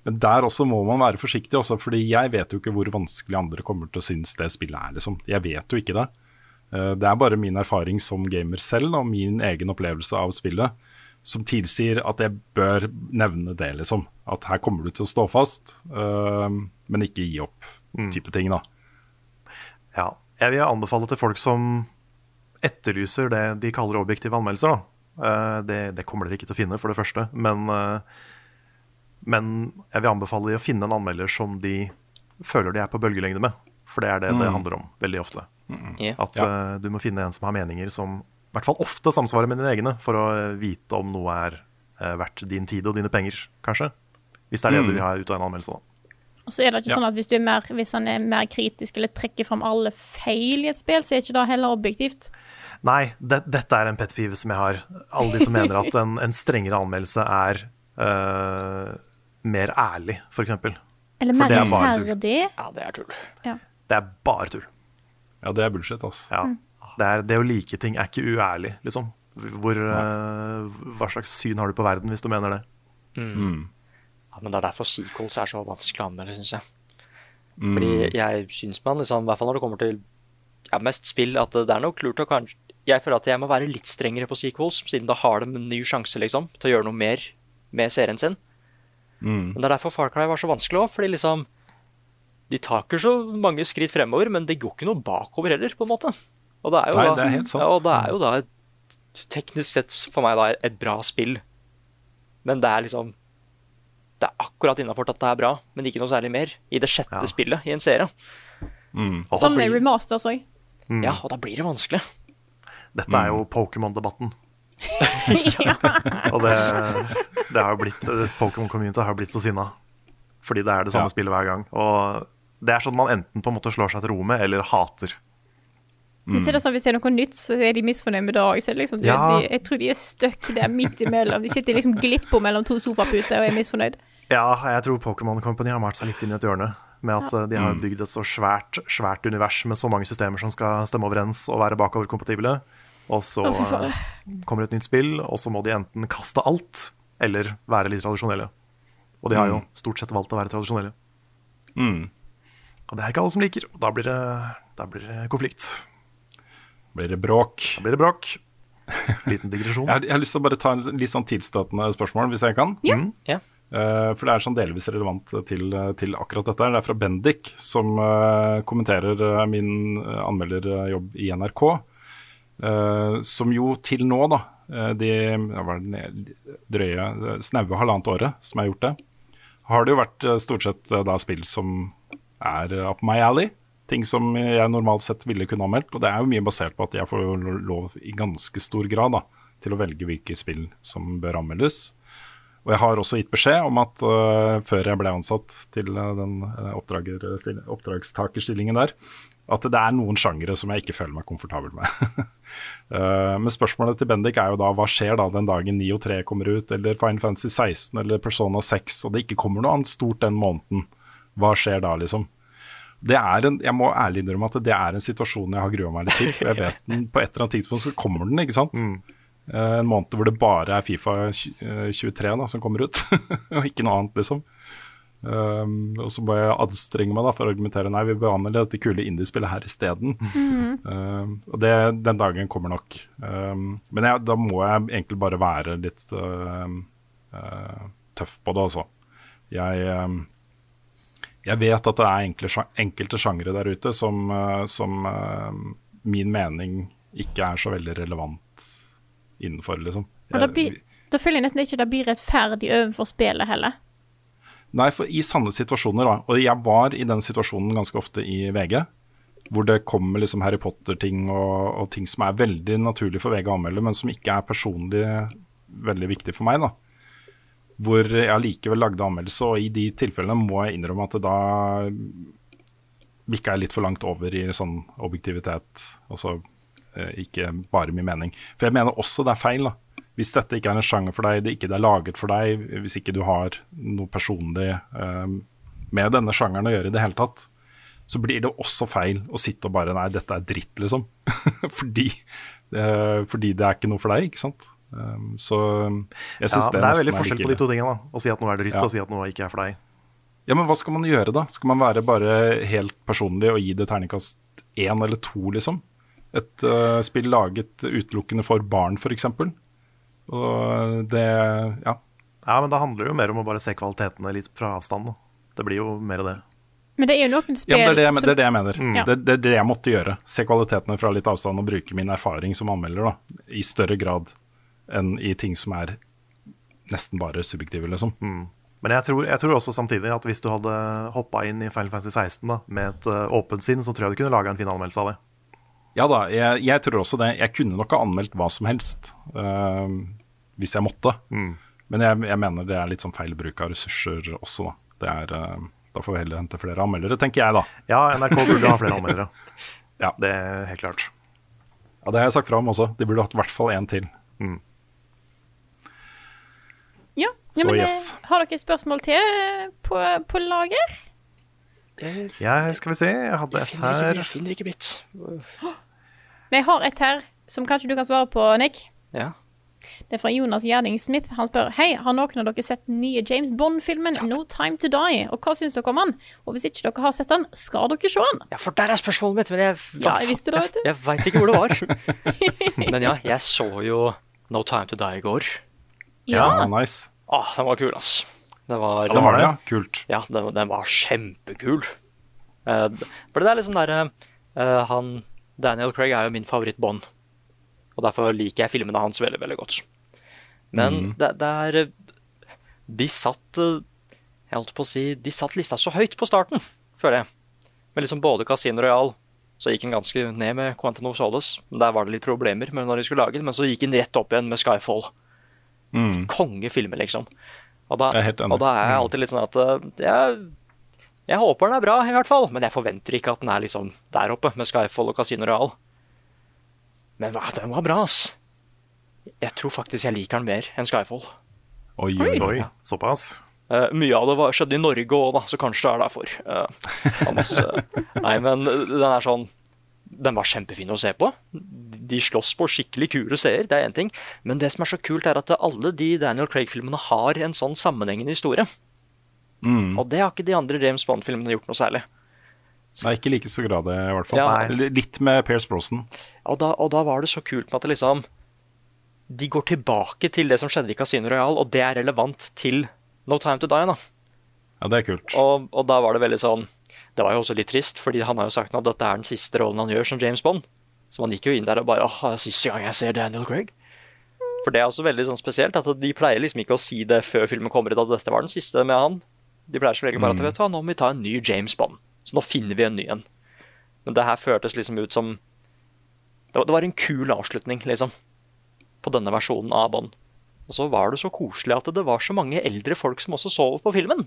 Men der også må man være forsiktig, også, fordi jeg vet jo ikke hvor vanskelig andre kommer til å synes det spillet er. liksom. Jeg vet jo ikke det. Uh, det er bare min erfaring som gamer selv og min egen opplevelse av spillet som tilsier at jeg bør nevne det, liksom. At her kommer du til å stå fast, uh, men ikke gi opp, type ting, da. Ja. Jeg vil anbefale til folk som etterlyser det de kaller objektive anmeldelser. Eh, Det, det kommer dere ikke til å finne, for det første. Men, uh, men jeg vil anbefale de å finne en anmelder som de føler de er på bølgelengde med. For det er det det handler om, veldig ofte. Ja. At uh, du må finne en som har meninger som i hvert fall ofte samsvarer med dine egne, for å vite om noe er verdt din tid og dine penger, kanskje. Hvis det er det du vil ha ut av en anmeldelse, da. Og så er det ikke sånn at hvis, du er mer, hvis han er mer kritisk eller trekker fram alle feil i et spill, så er ikke det heller objektivt. Nei, det, dette er en pet pive som jeg har. Alle de som mener at en, en strengere anmeldelse er uh, mer ærlig, f.eks. Eller For mer er rettferdig. ja, det er tull. Det er bare tull. Ja, det er bullshit, altså. Ja. Det, er, det å like ting er ikke uærlig, liksom. Hvor, uh, hva slags syn har du på verden, hvis du mener det? Ja, men det er derfor sequels er så vanskelig å anmelde, syns jeg. Fordi jeg syns man, liksom, i hvert fall når det kommer til ja, mest spill, at det er nok lurt å kanskje jeg føler at jeg må være litt strengere på sequels, siden da har de en ny sjanse liksom, til å gjøre noe mer med serien sin. Mm. Men det er derfor Far Cry var så vanskelig òg, fordi liksom De tar ikke så mange skritt fremover, men det går ikke noe bakover heller, på en måte. Og det er jo, Nei, da, det er. Ja, og det er jo da et, teknisk sett for meg da et bra spill. Men det er liksom Det er akkurat innafor at det er bra, men ikke noe særlig mer. I det sjette Ja. spillet i en serie. Mm. Som blir- remasters òg. Mm. Ja, og da blir det vanskelig. Dette er jo Pokémon-debatten. Og det, det har jo blitt Pokémon-community har jo blitt så sinna. Fordi det er det samme Ja. spillet hver gang. Og det er sånn man enten på en måte slår seg til ro med, eller hater. Hvis det er sånn, hvis det er noe nytt, så er de misfornøyd med det òg. Liksom, Ja. de, jeg tror de er stuck der midt imellom. De sitter liksom glippo mellom to sofaputer og er misfornøyd. Ja, jeg tror Pokémon Company har malt seg litt inn i et hjørne. Med at ja. de har bygd et så svært, svært univers med så mange systemer som skal stemme overens og være bakoverkompatible. Og så oh, eh, kommer et nytt spill, og så må de enten kaste alt eller være litt tradisjonelle. Og de har jo stort sett valgt å være tradisjonelle. Mm. Og det er ikke alle som liker, og da blir det, da blir det konflikt. Blir det bråk? Da blir det bråk. Liten digresjon. Jeg har, jeg har lyst til å bare ta en litt sånn tilstøtende spørsmål, hvis jeg kan. Mm. Ja. Uh, for det er sånn delvis relevant til, til akkurat dette. Det er fra Bendik, som uh, kommenterer uh, min anmelderjobb i NRK. eh, som jo til nå, da, de ja, drøye, snaue halvannet året som jeg har gjort det, har det jo vært stort sett da spill som er up my alley. Ting som jeg normalt sett ville kunne anmeldt. Og det er jo mye basert på at jeg får lov i ganske stor grad da, til å velge hvilke spill som bør anmeldes. Og jeg har også gitt beskjed om at uh, før jeg ble ansatt til uh, den øh, oppdragstakerstillingen der, at det er noen sjangere som jeg ikke føler meg komfortabel med. Men spørsmålet til Bendik er jo da hva skjer da den dagen 9 og 3 kommer ut, eller Fine Fantasy 16 eller Persona 6, og det ikke kommer noe annet stort den måneden. Hva skjer da, liksom? Det er en, jeg må ærlig innrømme at det er en situasjon jeg har grua meg litt til. For jeg vet den på et eller annet tidspunkt så kommer den, ikke sant. Eh, en måned hvor det bare er Fifa eh, 23 da, som kommer ut, og ikke noe annet, liksom. Um, og så må jeg anstrenge meg da for å argumentere nei, vi behandler dette kule indiespillet her isteden. Um, og det, den dagen kommer nok. Um, men jeg, da må jeg egentlig bare være litt uh, uh, tøff på det, altså. Jeg, jeg vet at det er enkle, enkelte sjangre der ute som, uh, som um, min mening ikke er så veldig relevant innenfor, liksom. Og da, blir, da føler jeg nesten ikke det blir rettferdig overfor spillet heller. Nei, for i sanne situasjoner, da, og jeg var i den situasjonen ganske ofte i VG, hvor det kommer liksom Harry Potter-ting og, og ting som er veldig naturlig for VG å anmelde, men som ikke er personlig veldig viktig for meg. da. Hvor jeg allikevel lagde anmeldelse, og i de tilfellene må jeg innrømme at da bikka jeg litt for langt over i sånn objektivitet, altså eh, ikke bare min mening. For jeg mener også det er feil, da. Hvis dette ikke er en sjanger for deg, det ikke er laget for deg, hvis ikke du har noe personlig eh, med denne sjangeren å gjøre i det hele tatt, så blir det også feil å sitte og bare Nei, dette er dritt, liksom. fordi, eh, fordi det er ikke noe for deg, ikke sant. Um, så jeg Ja, syns det, det, er veldig forskjell på de to tingene. da Å si at noe er dritt, Ja. og si at noe ikke er for deg. Ja, men hva skal man gjøre da? Skal man være bare helt personlig og gi det terningkast én eller to, liksom? Et uh, spill laget utelukkende for barn, f.eks. Og det Ja. Ja, men det handler jo mer om å bare se kvalitetene litt fra avstand. da. Det blir jo mer av det. Men det er jo noen spill Ja, men det, er det, jeg- som det er det jeg mener. Mm. Ja. Det, det er det jeg måtte gjøre. Se kvalitetene fra litt avstand og bruke min erfaring som anmelder da, i større grad enn i ting som er nesten bare subjektive, liksom. Men jeg tror, jeg tror også samtidig at hvis du hadde hoppa inn i Final Fantasy 16 da, med et uh, åpent sinn, så tror jeg du kunne laga en fin anmeldelse av det. Ja da, jeg, jeg tror også det. Jeg kunne nok ha anmeldt hva som helst uh, hvis jeg måtte. Men jeg, jeg mener det er litt sånn feil bruk av ressurser også, da. Det er, uh, da får vi heller hente flere anmeldere, tenker jeg da. Ja, NRK burde ha flere anmeldere. Ja. Det er helt klart. Ja, Det har jeg sagt fra om også. De burde hatt i hvert fall én til. Ja, ja Så men yes. eh, Har dere spørsmål til eh, på, på lager? Ja, skal vi se, jeg hadde et ikke, her. jeg finner ikke mitt. Men jeg har et her som kanskje du kan svare på, Nick. Ja. Det er fra Jonas Gjerding Smith. Han spør Hei, har noen av dere sett den nye James Bond-filmen No Time To Die? Og hva syns dere om den? Og hvis ikke dere har sett den, skal dere se den? Ja, for der er spørsmålet mitt, men jeg, Ja, jeg visste det, vet. Jeg, jeg veit ikke hvor det var. men ja, jeg så jo No Time To Die i går. Ja. Ja, nice. Åh, den var kul, ass. Det var, Ja, det var det, ja. Kult. Ja, den, den var kjempekul. Uh, for det er liksom derre uh, Han Daniel Craig er jo min favoritt-Bond. Og derfor liker jeg filmene hans veldig, veldig godt. Men det, det er De satt eh, Jeg holdt på å si De satt lista så høyt på starten, føler jeg. Med liksom både Casino Royal så gikk den ganske ned med Quentin of Der var det litt problemer med når de skulle lage den, men så gikk den rett opp igjen med Skyfall. Mm. Kongefilmer, liksom. Og da, er og da er jeg alltid litt sånn at eh, jeg, jeg håper den er bra, i hvert fall. Men jeg forventer ikke at den er liksom der oppe med Skyfall og Casino Royal. Men hva, den var bra, ass. Jeg tror faktisk jeg liker den mer enn Skyfall. Oi, oi, oi. Såpass. Uh, mye av det var, skjedde i Norge òg, da, så kanskje det er derfor. Uh, masse, nei, men den er sånn Den var kjempefin å se på. De slåss på skikkelig kule seere, det er én ting. Men det som er så kult, er at alle de Daniel Craig-filmene har en sånn sammenhengende historie. Mm. Og det har ikke de andre James Bond-filmene gjort noe særlig. Nei, ikke like så grad, i hvert fall. Ja. Litt med Pierce Brosnan. Og da, og da var det så kult med at det liksom De går tilbake til det som skjedde i Casino Royal, og det er relevant til No Time To Die. da. Ja, det er kult. Og, og da var det veldig sånn Det var jo også litt trist, fordi han har jo sagt nå at dette er den siste rollen han gjør som James Bond. Så man gikk jo inn der og bare åh, siste gang jeg ser Daniel Craig. For det er også veldig sånn spesielt at de pleier liksom ikke å si det før filmen kommer ut at dette var den siste med han. De pleier som regel bare at vet du nå må vi ta en ny James Bond. Så nå finner vi en ny en. Men det her føltes liksom ut som Det var, det var en kul avslutning, liksom. På denne versjonen av Bond. Og så var det så koselig at det var så mange eldre folk som også så på filmen.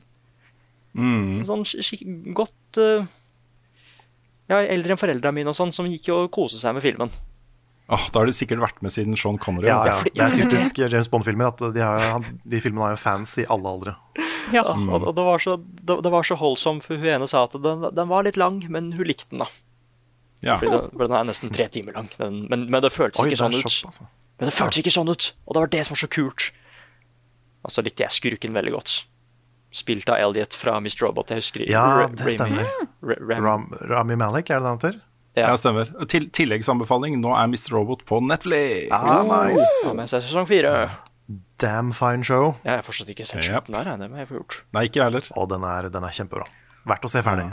Mm. Sånn skik- skik- godt uh, Ja, eldre enn foreldra mine og sånn, som gikk og koste seg med filmen. Oh, da har de sikkert vært med siden Sean Connery. Ja, ja. Det er typisk James Bond-filmer at de, har, de filmene har jo fans i alle aldre. Ja. Og, og det, var så, det, det var så holdsom, for hun ene sa at den, den var litt lang, men hun likte den, da. Ja. Fordi den, for den er nesten tre timer lang. Den, men, men det føltes Oi, ikke det sånn shop, ut. altså. Men det føltes ikke sånn ut, og det var det som var så kult. Altså så likte jeg skurken veldig godt. Spilt av Elliot fra Mr. Robot. Jeg husker Ja, det stemmer. Ra- Ram- Ram, Rami Malek, er det det han heter? Ja, stemmer. Til, tilleggsanbefaling, nå er Mr. Robot på Netflix! Ah, nice. Med seg sesong fire. Damn fine show. Jeg har fortsatt ikke sett slutten der, Det må jeg få gjort. Nei, ikke jeg heller. Og den er, den er kjempebra. Verdt å se ferdig.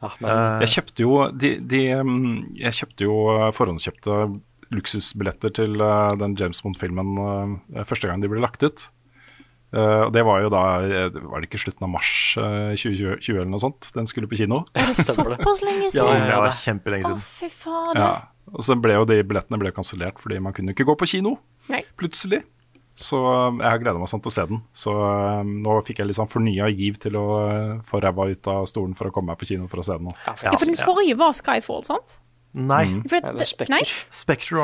Ja, men Eh, Jeg kjøpte jo de, de, mm, Jeg kjøpte jo eh, forhåndskjøpte luksusbilletter til eh, den James Bond-filmen første gang de ble lagt ut. Eh, og det var jo da eh, Var det ikke slutten av mars eh, 2020 eller noe sånt? Den skulle på kino. Er det såpass lenge ja, siden? ja, var det- kjempelenge Å, fy fader. Ja. Og så ble jo de billettene ble kansellert fordi man kunne ikke gå på kino Nei. plutselig. Så jeg har gleda meg sånn til å se den. Så um, nå fikk jeg litt sånn fornya giv til å uh, få ræva ut av stolen for å komme meg på kino for å se den. Også. ja, for Ja, for den forrige var Skyfall, sant? Nei, For at, Spekter. nei, Spekter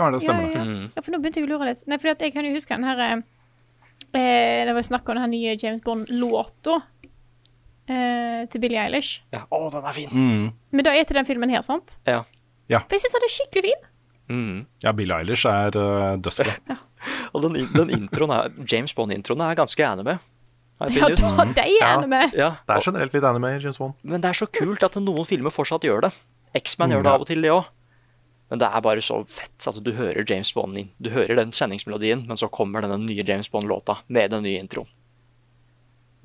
var det, Ja, stemmer. ja, Mm. ja. ja, for nå begynte jeg å lure litt. Nei, for at jeg kan jo huske den her Det var snakk om den nye James Bond-låta eh, til Billie Eilish. Ja. Å, den er fin! Mm. Men da er til den filmen her, sant? Ja. For jeg syns den er skikkelig fin. Mm. Ja, Billie Eilish er uh, dødsbra. Og den, den introen er, James Bond-introen er ganske enig med. Ja, ut. da, de er enig med. Ja, Det er generelt litt anime i James Bond. Men det er så kult at noen filmer fortsatt gjør det. X-Man Mm, gjør det ja. av og til, det òg. Men det er bare så fett at du hører James Bond inn. Du hører den kjenningsmelodien, men så kommer denne nye James Bond-låta med den nye introen.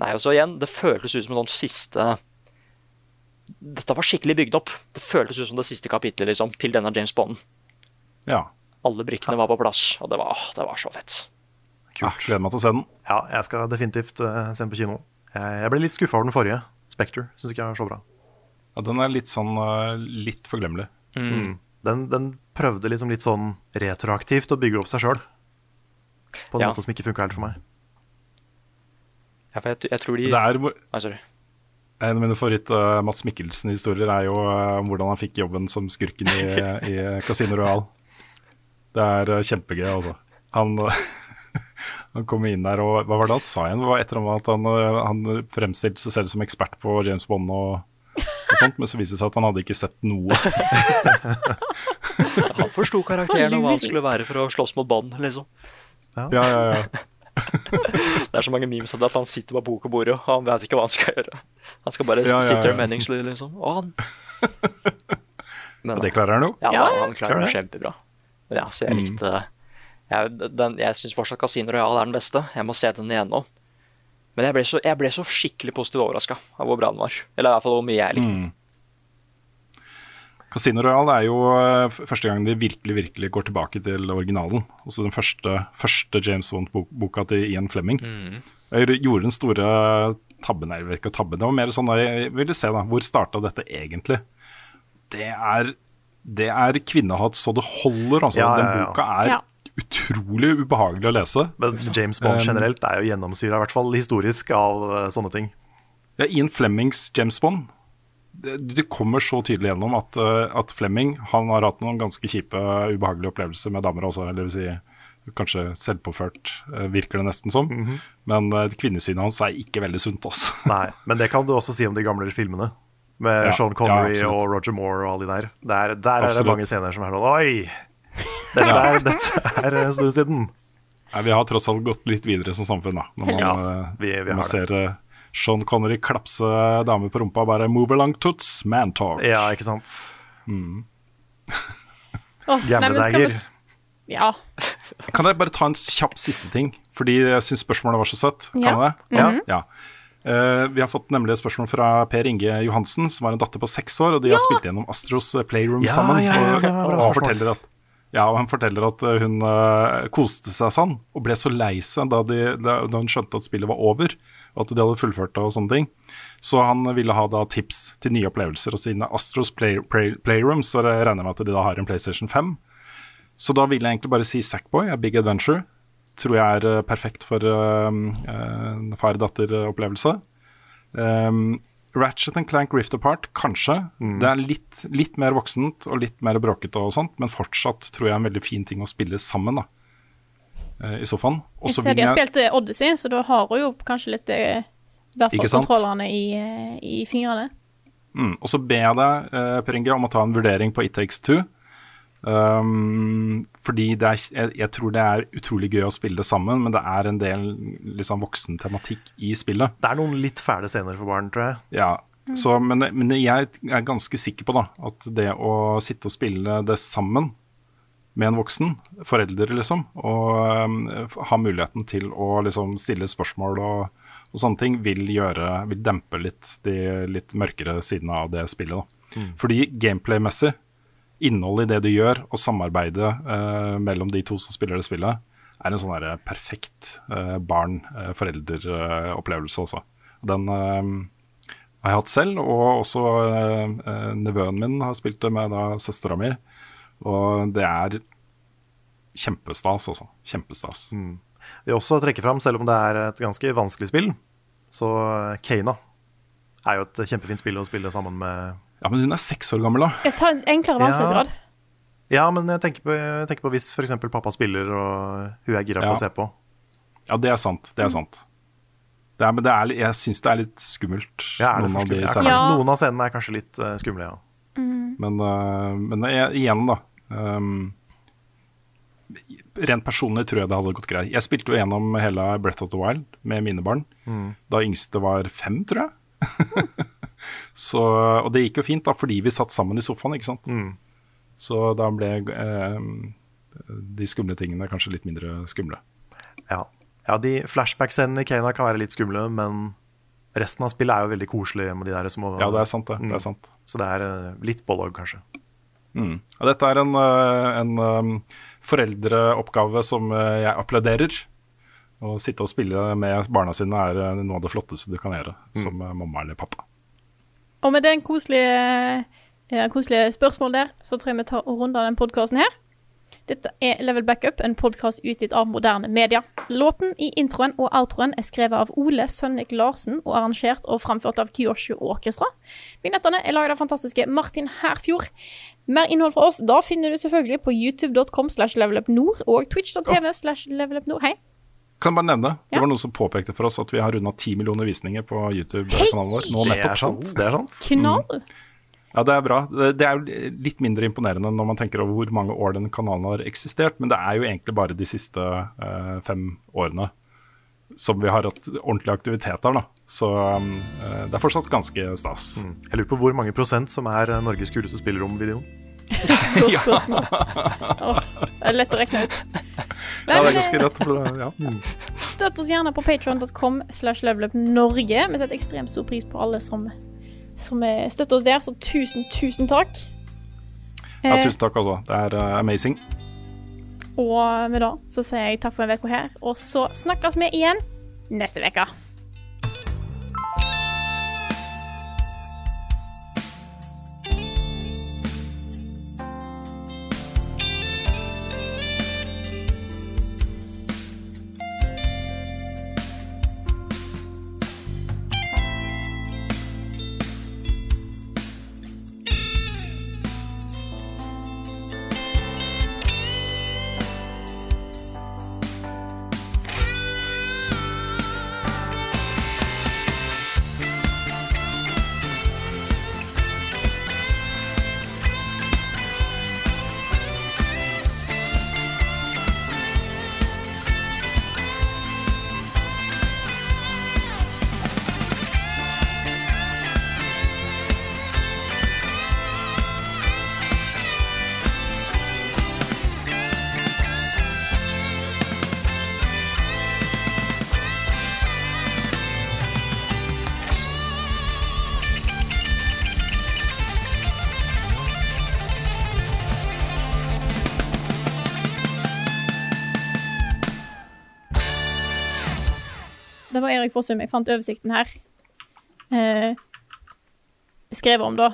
Nei, og så igjen, det føltes ut som en sånn siste Dette var skikkelig bygd opp. Det føltes ut som det siste kapitlet liksom, til denne James Bonden. Ja. Alle brikkene var på plass, og det var, det var så fett. Kult. gleder meg til å se den. Ja, jeg skal definitivt uh, se den på kino. Jeg, jeg ble litt skuffa over den forrige. Spekter syns ikke jeg var så bra. Ja, den er litt sånn uh, litt forglemmelig. Mm. Den, den prøvde liksom litt sånn retroaktivt å bygge opp seg sjøl. På en Ja. måte som ikke funka helt for meg. Ja, for jeg, jeg tror de Det er ah, En av mine favoritt-Mats Mikkelsen-historier er jo eh, om hvordan han fikk jobben som skurken i, i Casino Royal. Det er uh, kjempegøy, altså. Han, han kom inn der og Hva var det han sa igjen? Det var et eller annet at han, eh, han fremstilte seg selv som ekspert på James Bond og, og sånt, men så viste det seg at han hadde ikke sett noe. Han forsto karakteren og hva han skulle være for å slåss mot bånd, liksom. Ja, ja, ja. Det er så mange memes at han sitter på bok og bordet, og han vet ikke hva han skal gjøre. Han skal bare Ja, ja, sitte ja. der meningsløs, liksom. Og han Men, Og det klarer han jo. Ja, Ja, han klarer det kjempebra. Men ja, så jeg Mm. likte Jeg, den- jeg syns fortsatt Casino Royal er den beste. Jeg må se den igjen nå. Men jeg ble så, jeg ble så skikkelig positivt overraska av hvor bra den var. Eller i hvert fall hvor mye jeg likte den. Mm. Casino Royale er jo eh, første gang de virkelig virkelig går tilbake til originalen. Altså den første, første James Bond-boka til Ian Fleming. Jeg gjorde den store tabben her, ikke tabben, det var mer sånn jeg ville se da, hvor starta dette egentlig. Det er, det er kvinnehat så det holder. Altså. Ja, ja, Den boka er Ja. Utrolig ubehagelig å lese. Men James Bond Um, generelt er jo gjennomsyra, i hvert fall historisk, av eh, sånne ting. Ja, Ian Flemings James Bond det, det kommer så tydelig gjennom at, uh, at Flemming han har hatt noen ganske kjipe, ubehagelige opplevelser med damer også. Eller vil si, kanskje selvpåført, uh, virker det nesten som. Mhm. Men uh, kvinnesynet hans er ikke veldig sunt. Altså. Nei, men det kan du også si om de gamle filmene. Med Ja, Sean Connery ja, og Roger Moore og alle de der. Der, der er det mange scener som er sånn Oi! Dette er, dette er en stund siden. Nei, vi har tross alt gått litt videre som samfunn, da. Når man, Ja, uh, vi, vi man har det. ser uh, Sean Connery klapse damer på rumpa, bare 'move along toots, man talk'. Ja, ikke sant. Åh, nei, men dager. vi- Ja. Kan jeg bare ta en kjapp siste ting? Fordi jeg syns spørsmålet var så søtt. Kan Ja. jeg det? Ja. Ja. Uh, vi har fått nemlig et spørsmål fra Per Inge Johansen, som har en datter på seks år. Og de har spilt gjennom Astros eh, Playroom Ja, sammen. ja, ja, og, bra og forteller at ja, og han forteller at eh, hun uh, koste seg sånn, og ble så lei seg da, da, hun skjønte at spillet var over, og at de hadde fullført det og sånne ting. Så han ville ha da tips til nye opplevelser. Og siden Astros Play, Play, Playroom, så regner jeg med at de da har en PlayStation 5. Så da vil jeg egentlig bare si Sackboy er Big Adventure. Tror jeg er eh, perfekt for uh, en far-datter-opplevelse. Um, Ratchet and Clank Rift Apart, kanskje. Det er litt, litt mer voksent og litt mer bråkete og sånt, men fortsatt tror jeg er en veldig fin ting å spille sammen, da. eh, I sofaen. Jeg ser de har jeg- spilt eh, Odyssey, så da har hun jo kanskje litt I hvert fall kontrollerne i, eh, i fingrene. Mm, og så ber jeg deg, eh, Per Inge, om å ta en vurdering på It Takes Two. Um, fordi det er, jeg, jeg tror det er utrolig gøy å spille det sammen, men det er en del liksom, voksen tematikk i spillet. Det er noen litt fæle scener for barn, tror jeg. Ja, så, men, men jeg er ganske sikker på da, at det å sitte og spille det sammen med en voksen, foreldre liksom, og um, ha muligheten til å liksom, stille spørsmål og, og sånne ting, vil, gjøre, vil dempe litt de litt mørkere sidene av det spillet. Da. Fordi gameplay-messig, innholdet i det du gjør, og samarbeidet eh, mellom de to som spiller det spillet, er en sånn der perfekt eh, barn-forelder-opplevelse også. Den eh, har jeg hatt selv, og også eh, eh, nevøen min har spilt det med søstera mi. Og det er kjempestas, altså. Kjempestas. Vi også trekker fram, selv om det er et ganske vanskelig spill, så Kana er jo et kjempefint spill å spille sammen med Ja, men hun er seks år gammel, da. Jeg tar en enklere vanskelighetsgrad. Ja, men jeg tenker på, jeg tenker på hvis f.eks. pappa spiller og hun er gira på Ja. å se på. Ja, det er sant. Det er sant. Det er, men det er, jeg syns det er litt skummelt. Ja, er det noen for av de? Ja. Noen av scenene er kanskje litt uh, skumle, ja. Men, uh, men jeg, igjen, da. Um, rent personlig tror jeg det hadde gått greit. Jeg spilte jo gjennom hele Breath of the Wild med mine barn da yngste var fem, tror jeg. Så, og det gikk jo fint, da, fordi vi satt sammen i sofaen, ikke sant. Så da ble eh, de skumle tingene kanskje litt mindre skumle. Ja, ja de flashback-scenene i Kena kan være litt skumle, men resten av spillet er jo veldig koselig med de der små Ja, det er sant, det. det Mm. er sant. Så det er eh, litt bollag, kanskje. Mm. Ja, dette er en, øh, en foreldreoppgave som jeg applauderer. Å sitte og spille med barna sine er noe av det flotteste du kan gjøre som øh, mamma eller pappa. Og med den koselige, ja, koselige spørsmål der, så tror jeg vi tar og runder den podkasten her. Dette er Level Backup, en podkast utgitt av moderne media. Låten i introen og outroen er skrevet av Ole Sønnik Larsen og arrangert og framført av Kyoshu Orkestra. Vignettene er laget av fantastiske Martin Herfjord. Mer innhold fra oss da finner du selvfølgelig på youtube.com slash levelupnord og twitch.tv slash levelupnord. Hei. Kan bare nevne, Ja. Det var noen som påpekte for oss at vi har runda ti millioner visninger på YouTube-kanalen vår. Nå Det er sant. det er sant. Knall. Ja, det er bra. Det er jo litt mindre imponerende når man tenker over hvor mange år den kanalen har eksistert, men det er jo egentlig bare de siste eh, fem årene som vi har hatt ordentlig aktivitet av. da. Så eh, det er fortsatt ganske stas. Mm. Jeg lurer på hvor mange prosent som er eh, Norges kuleste spillerom-videoen. Godt spørsmål. Oh, det er lett å regne ut. Nei, Ja, det er ganske lett. rett. Ja. Mm. Støtt oss gjerne på patreon.com slash levelupnorge. Vi setter ekstremt stor pris på alle som, som eh, støtter oss der, så tusen, tusen takk. ja, Eh, tusen takk, altså. Det er uh, amazing. Og med det så sier jeg takk for en uke her, og så snakkes vi igjen neste uke. Erik Fossum. Jeg fant oversikten her. Eh, skrev om, da.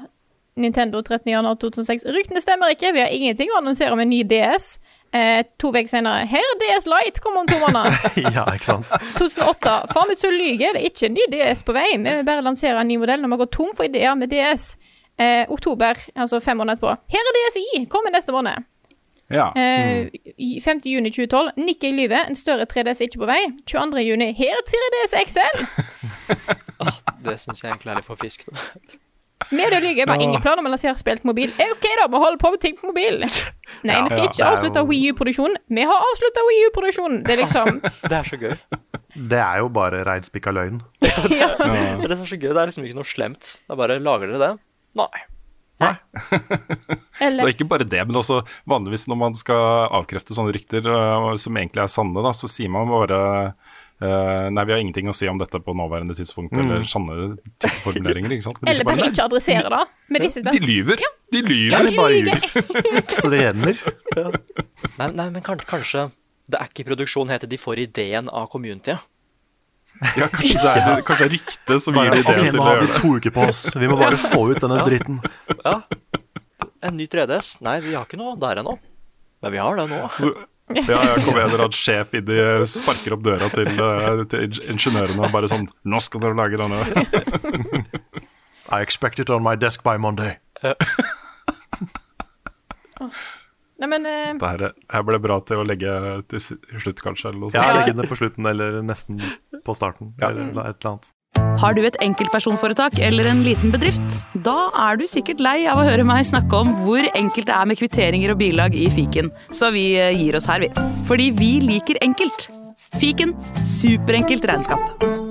Nintendo 13.1.2006. Ryktene stemmer ikke. Vi har ingenting å annonsere om en ny DS. Eh, to uker senere. Her er DS Light, kommer om to måneder. ja, ikke sant? 2008. Faen meg så lyger. Det er ikke en ny DS på vei. Vi vil bare lansere en ny modell når vi går tom for ideer med DS. Eh, oktober, altså fem måneder etterpå. Her er DSI! Kommer neste måned. Ja. Eh, i 5. juni 2012. Nikkei lyver. En større 3DS er ikke på vei. 22. juni. Her er 3DS XL! Det syns jeg egentlig er litt Med Media lyver. Bare Ja. ingen planer om å lansere spill til mobil. Eh, OK, da. Vi holder på med ting på mobil. Nei, vi skal Ja, ikke avslutte jo- Wii U-produksjonen. Vi har avslutta Wii U-produksjonen. Det er liksom Det er så gøy. Det er jo bare reinspikka løgn. ja. Det er det er så gøy. Det er liksom ikke noe slemt. Det er bare Lager dere det? Nei. Det Eller er ikke bare det, men også vanligvis når man skal avkrefte sånne rykter uh, som egentlig er sanne, da, så sier man bare uh, Nei, vi har ingenting å si om dette på nåværende tidspunkt, eller sanne type formuleringer. ikke sant? Eller bare bare, ikke adressere det. med disse nei, de lyver! De lyver! Eller bare lyver. Så det renner. Nei, nei men kanskje det er ikke produksjon heter de får ideen av communityet. Ja, kanskje det er, kanskje det er ryktet som gir det ideen okay, til nå å har vi gjøre det. to uker på oss. Vi må bare få ut denne dritten. Ja. En ny 3DS? Nei, vi har ikke noe der ennå. Men vi har det nå. Ja, ja, kommer en eller annen sjef inn i sparker opp døra til, øh, til ingeniørene og bare sånn Nå skal dere lage denne. I expect it on my desk by Monday. Nei, men uh, Det her, ble bra til å legge til slutt, kanskje. Eller noe Ja, legge det på slutten, eller nesten på starten. Ja. Eller et eller annet. Har du et enkeltpersonforetak eller en liten bedrift? Da er du sikkert lei av å høre meg snakke om hvor enkelt det er med kvitteringer og bilag i fiken, så vi eh, gir oss her, vi. Fordi vi liker enkelt. Fiken superenkelt regnskap.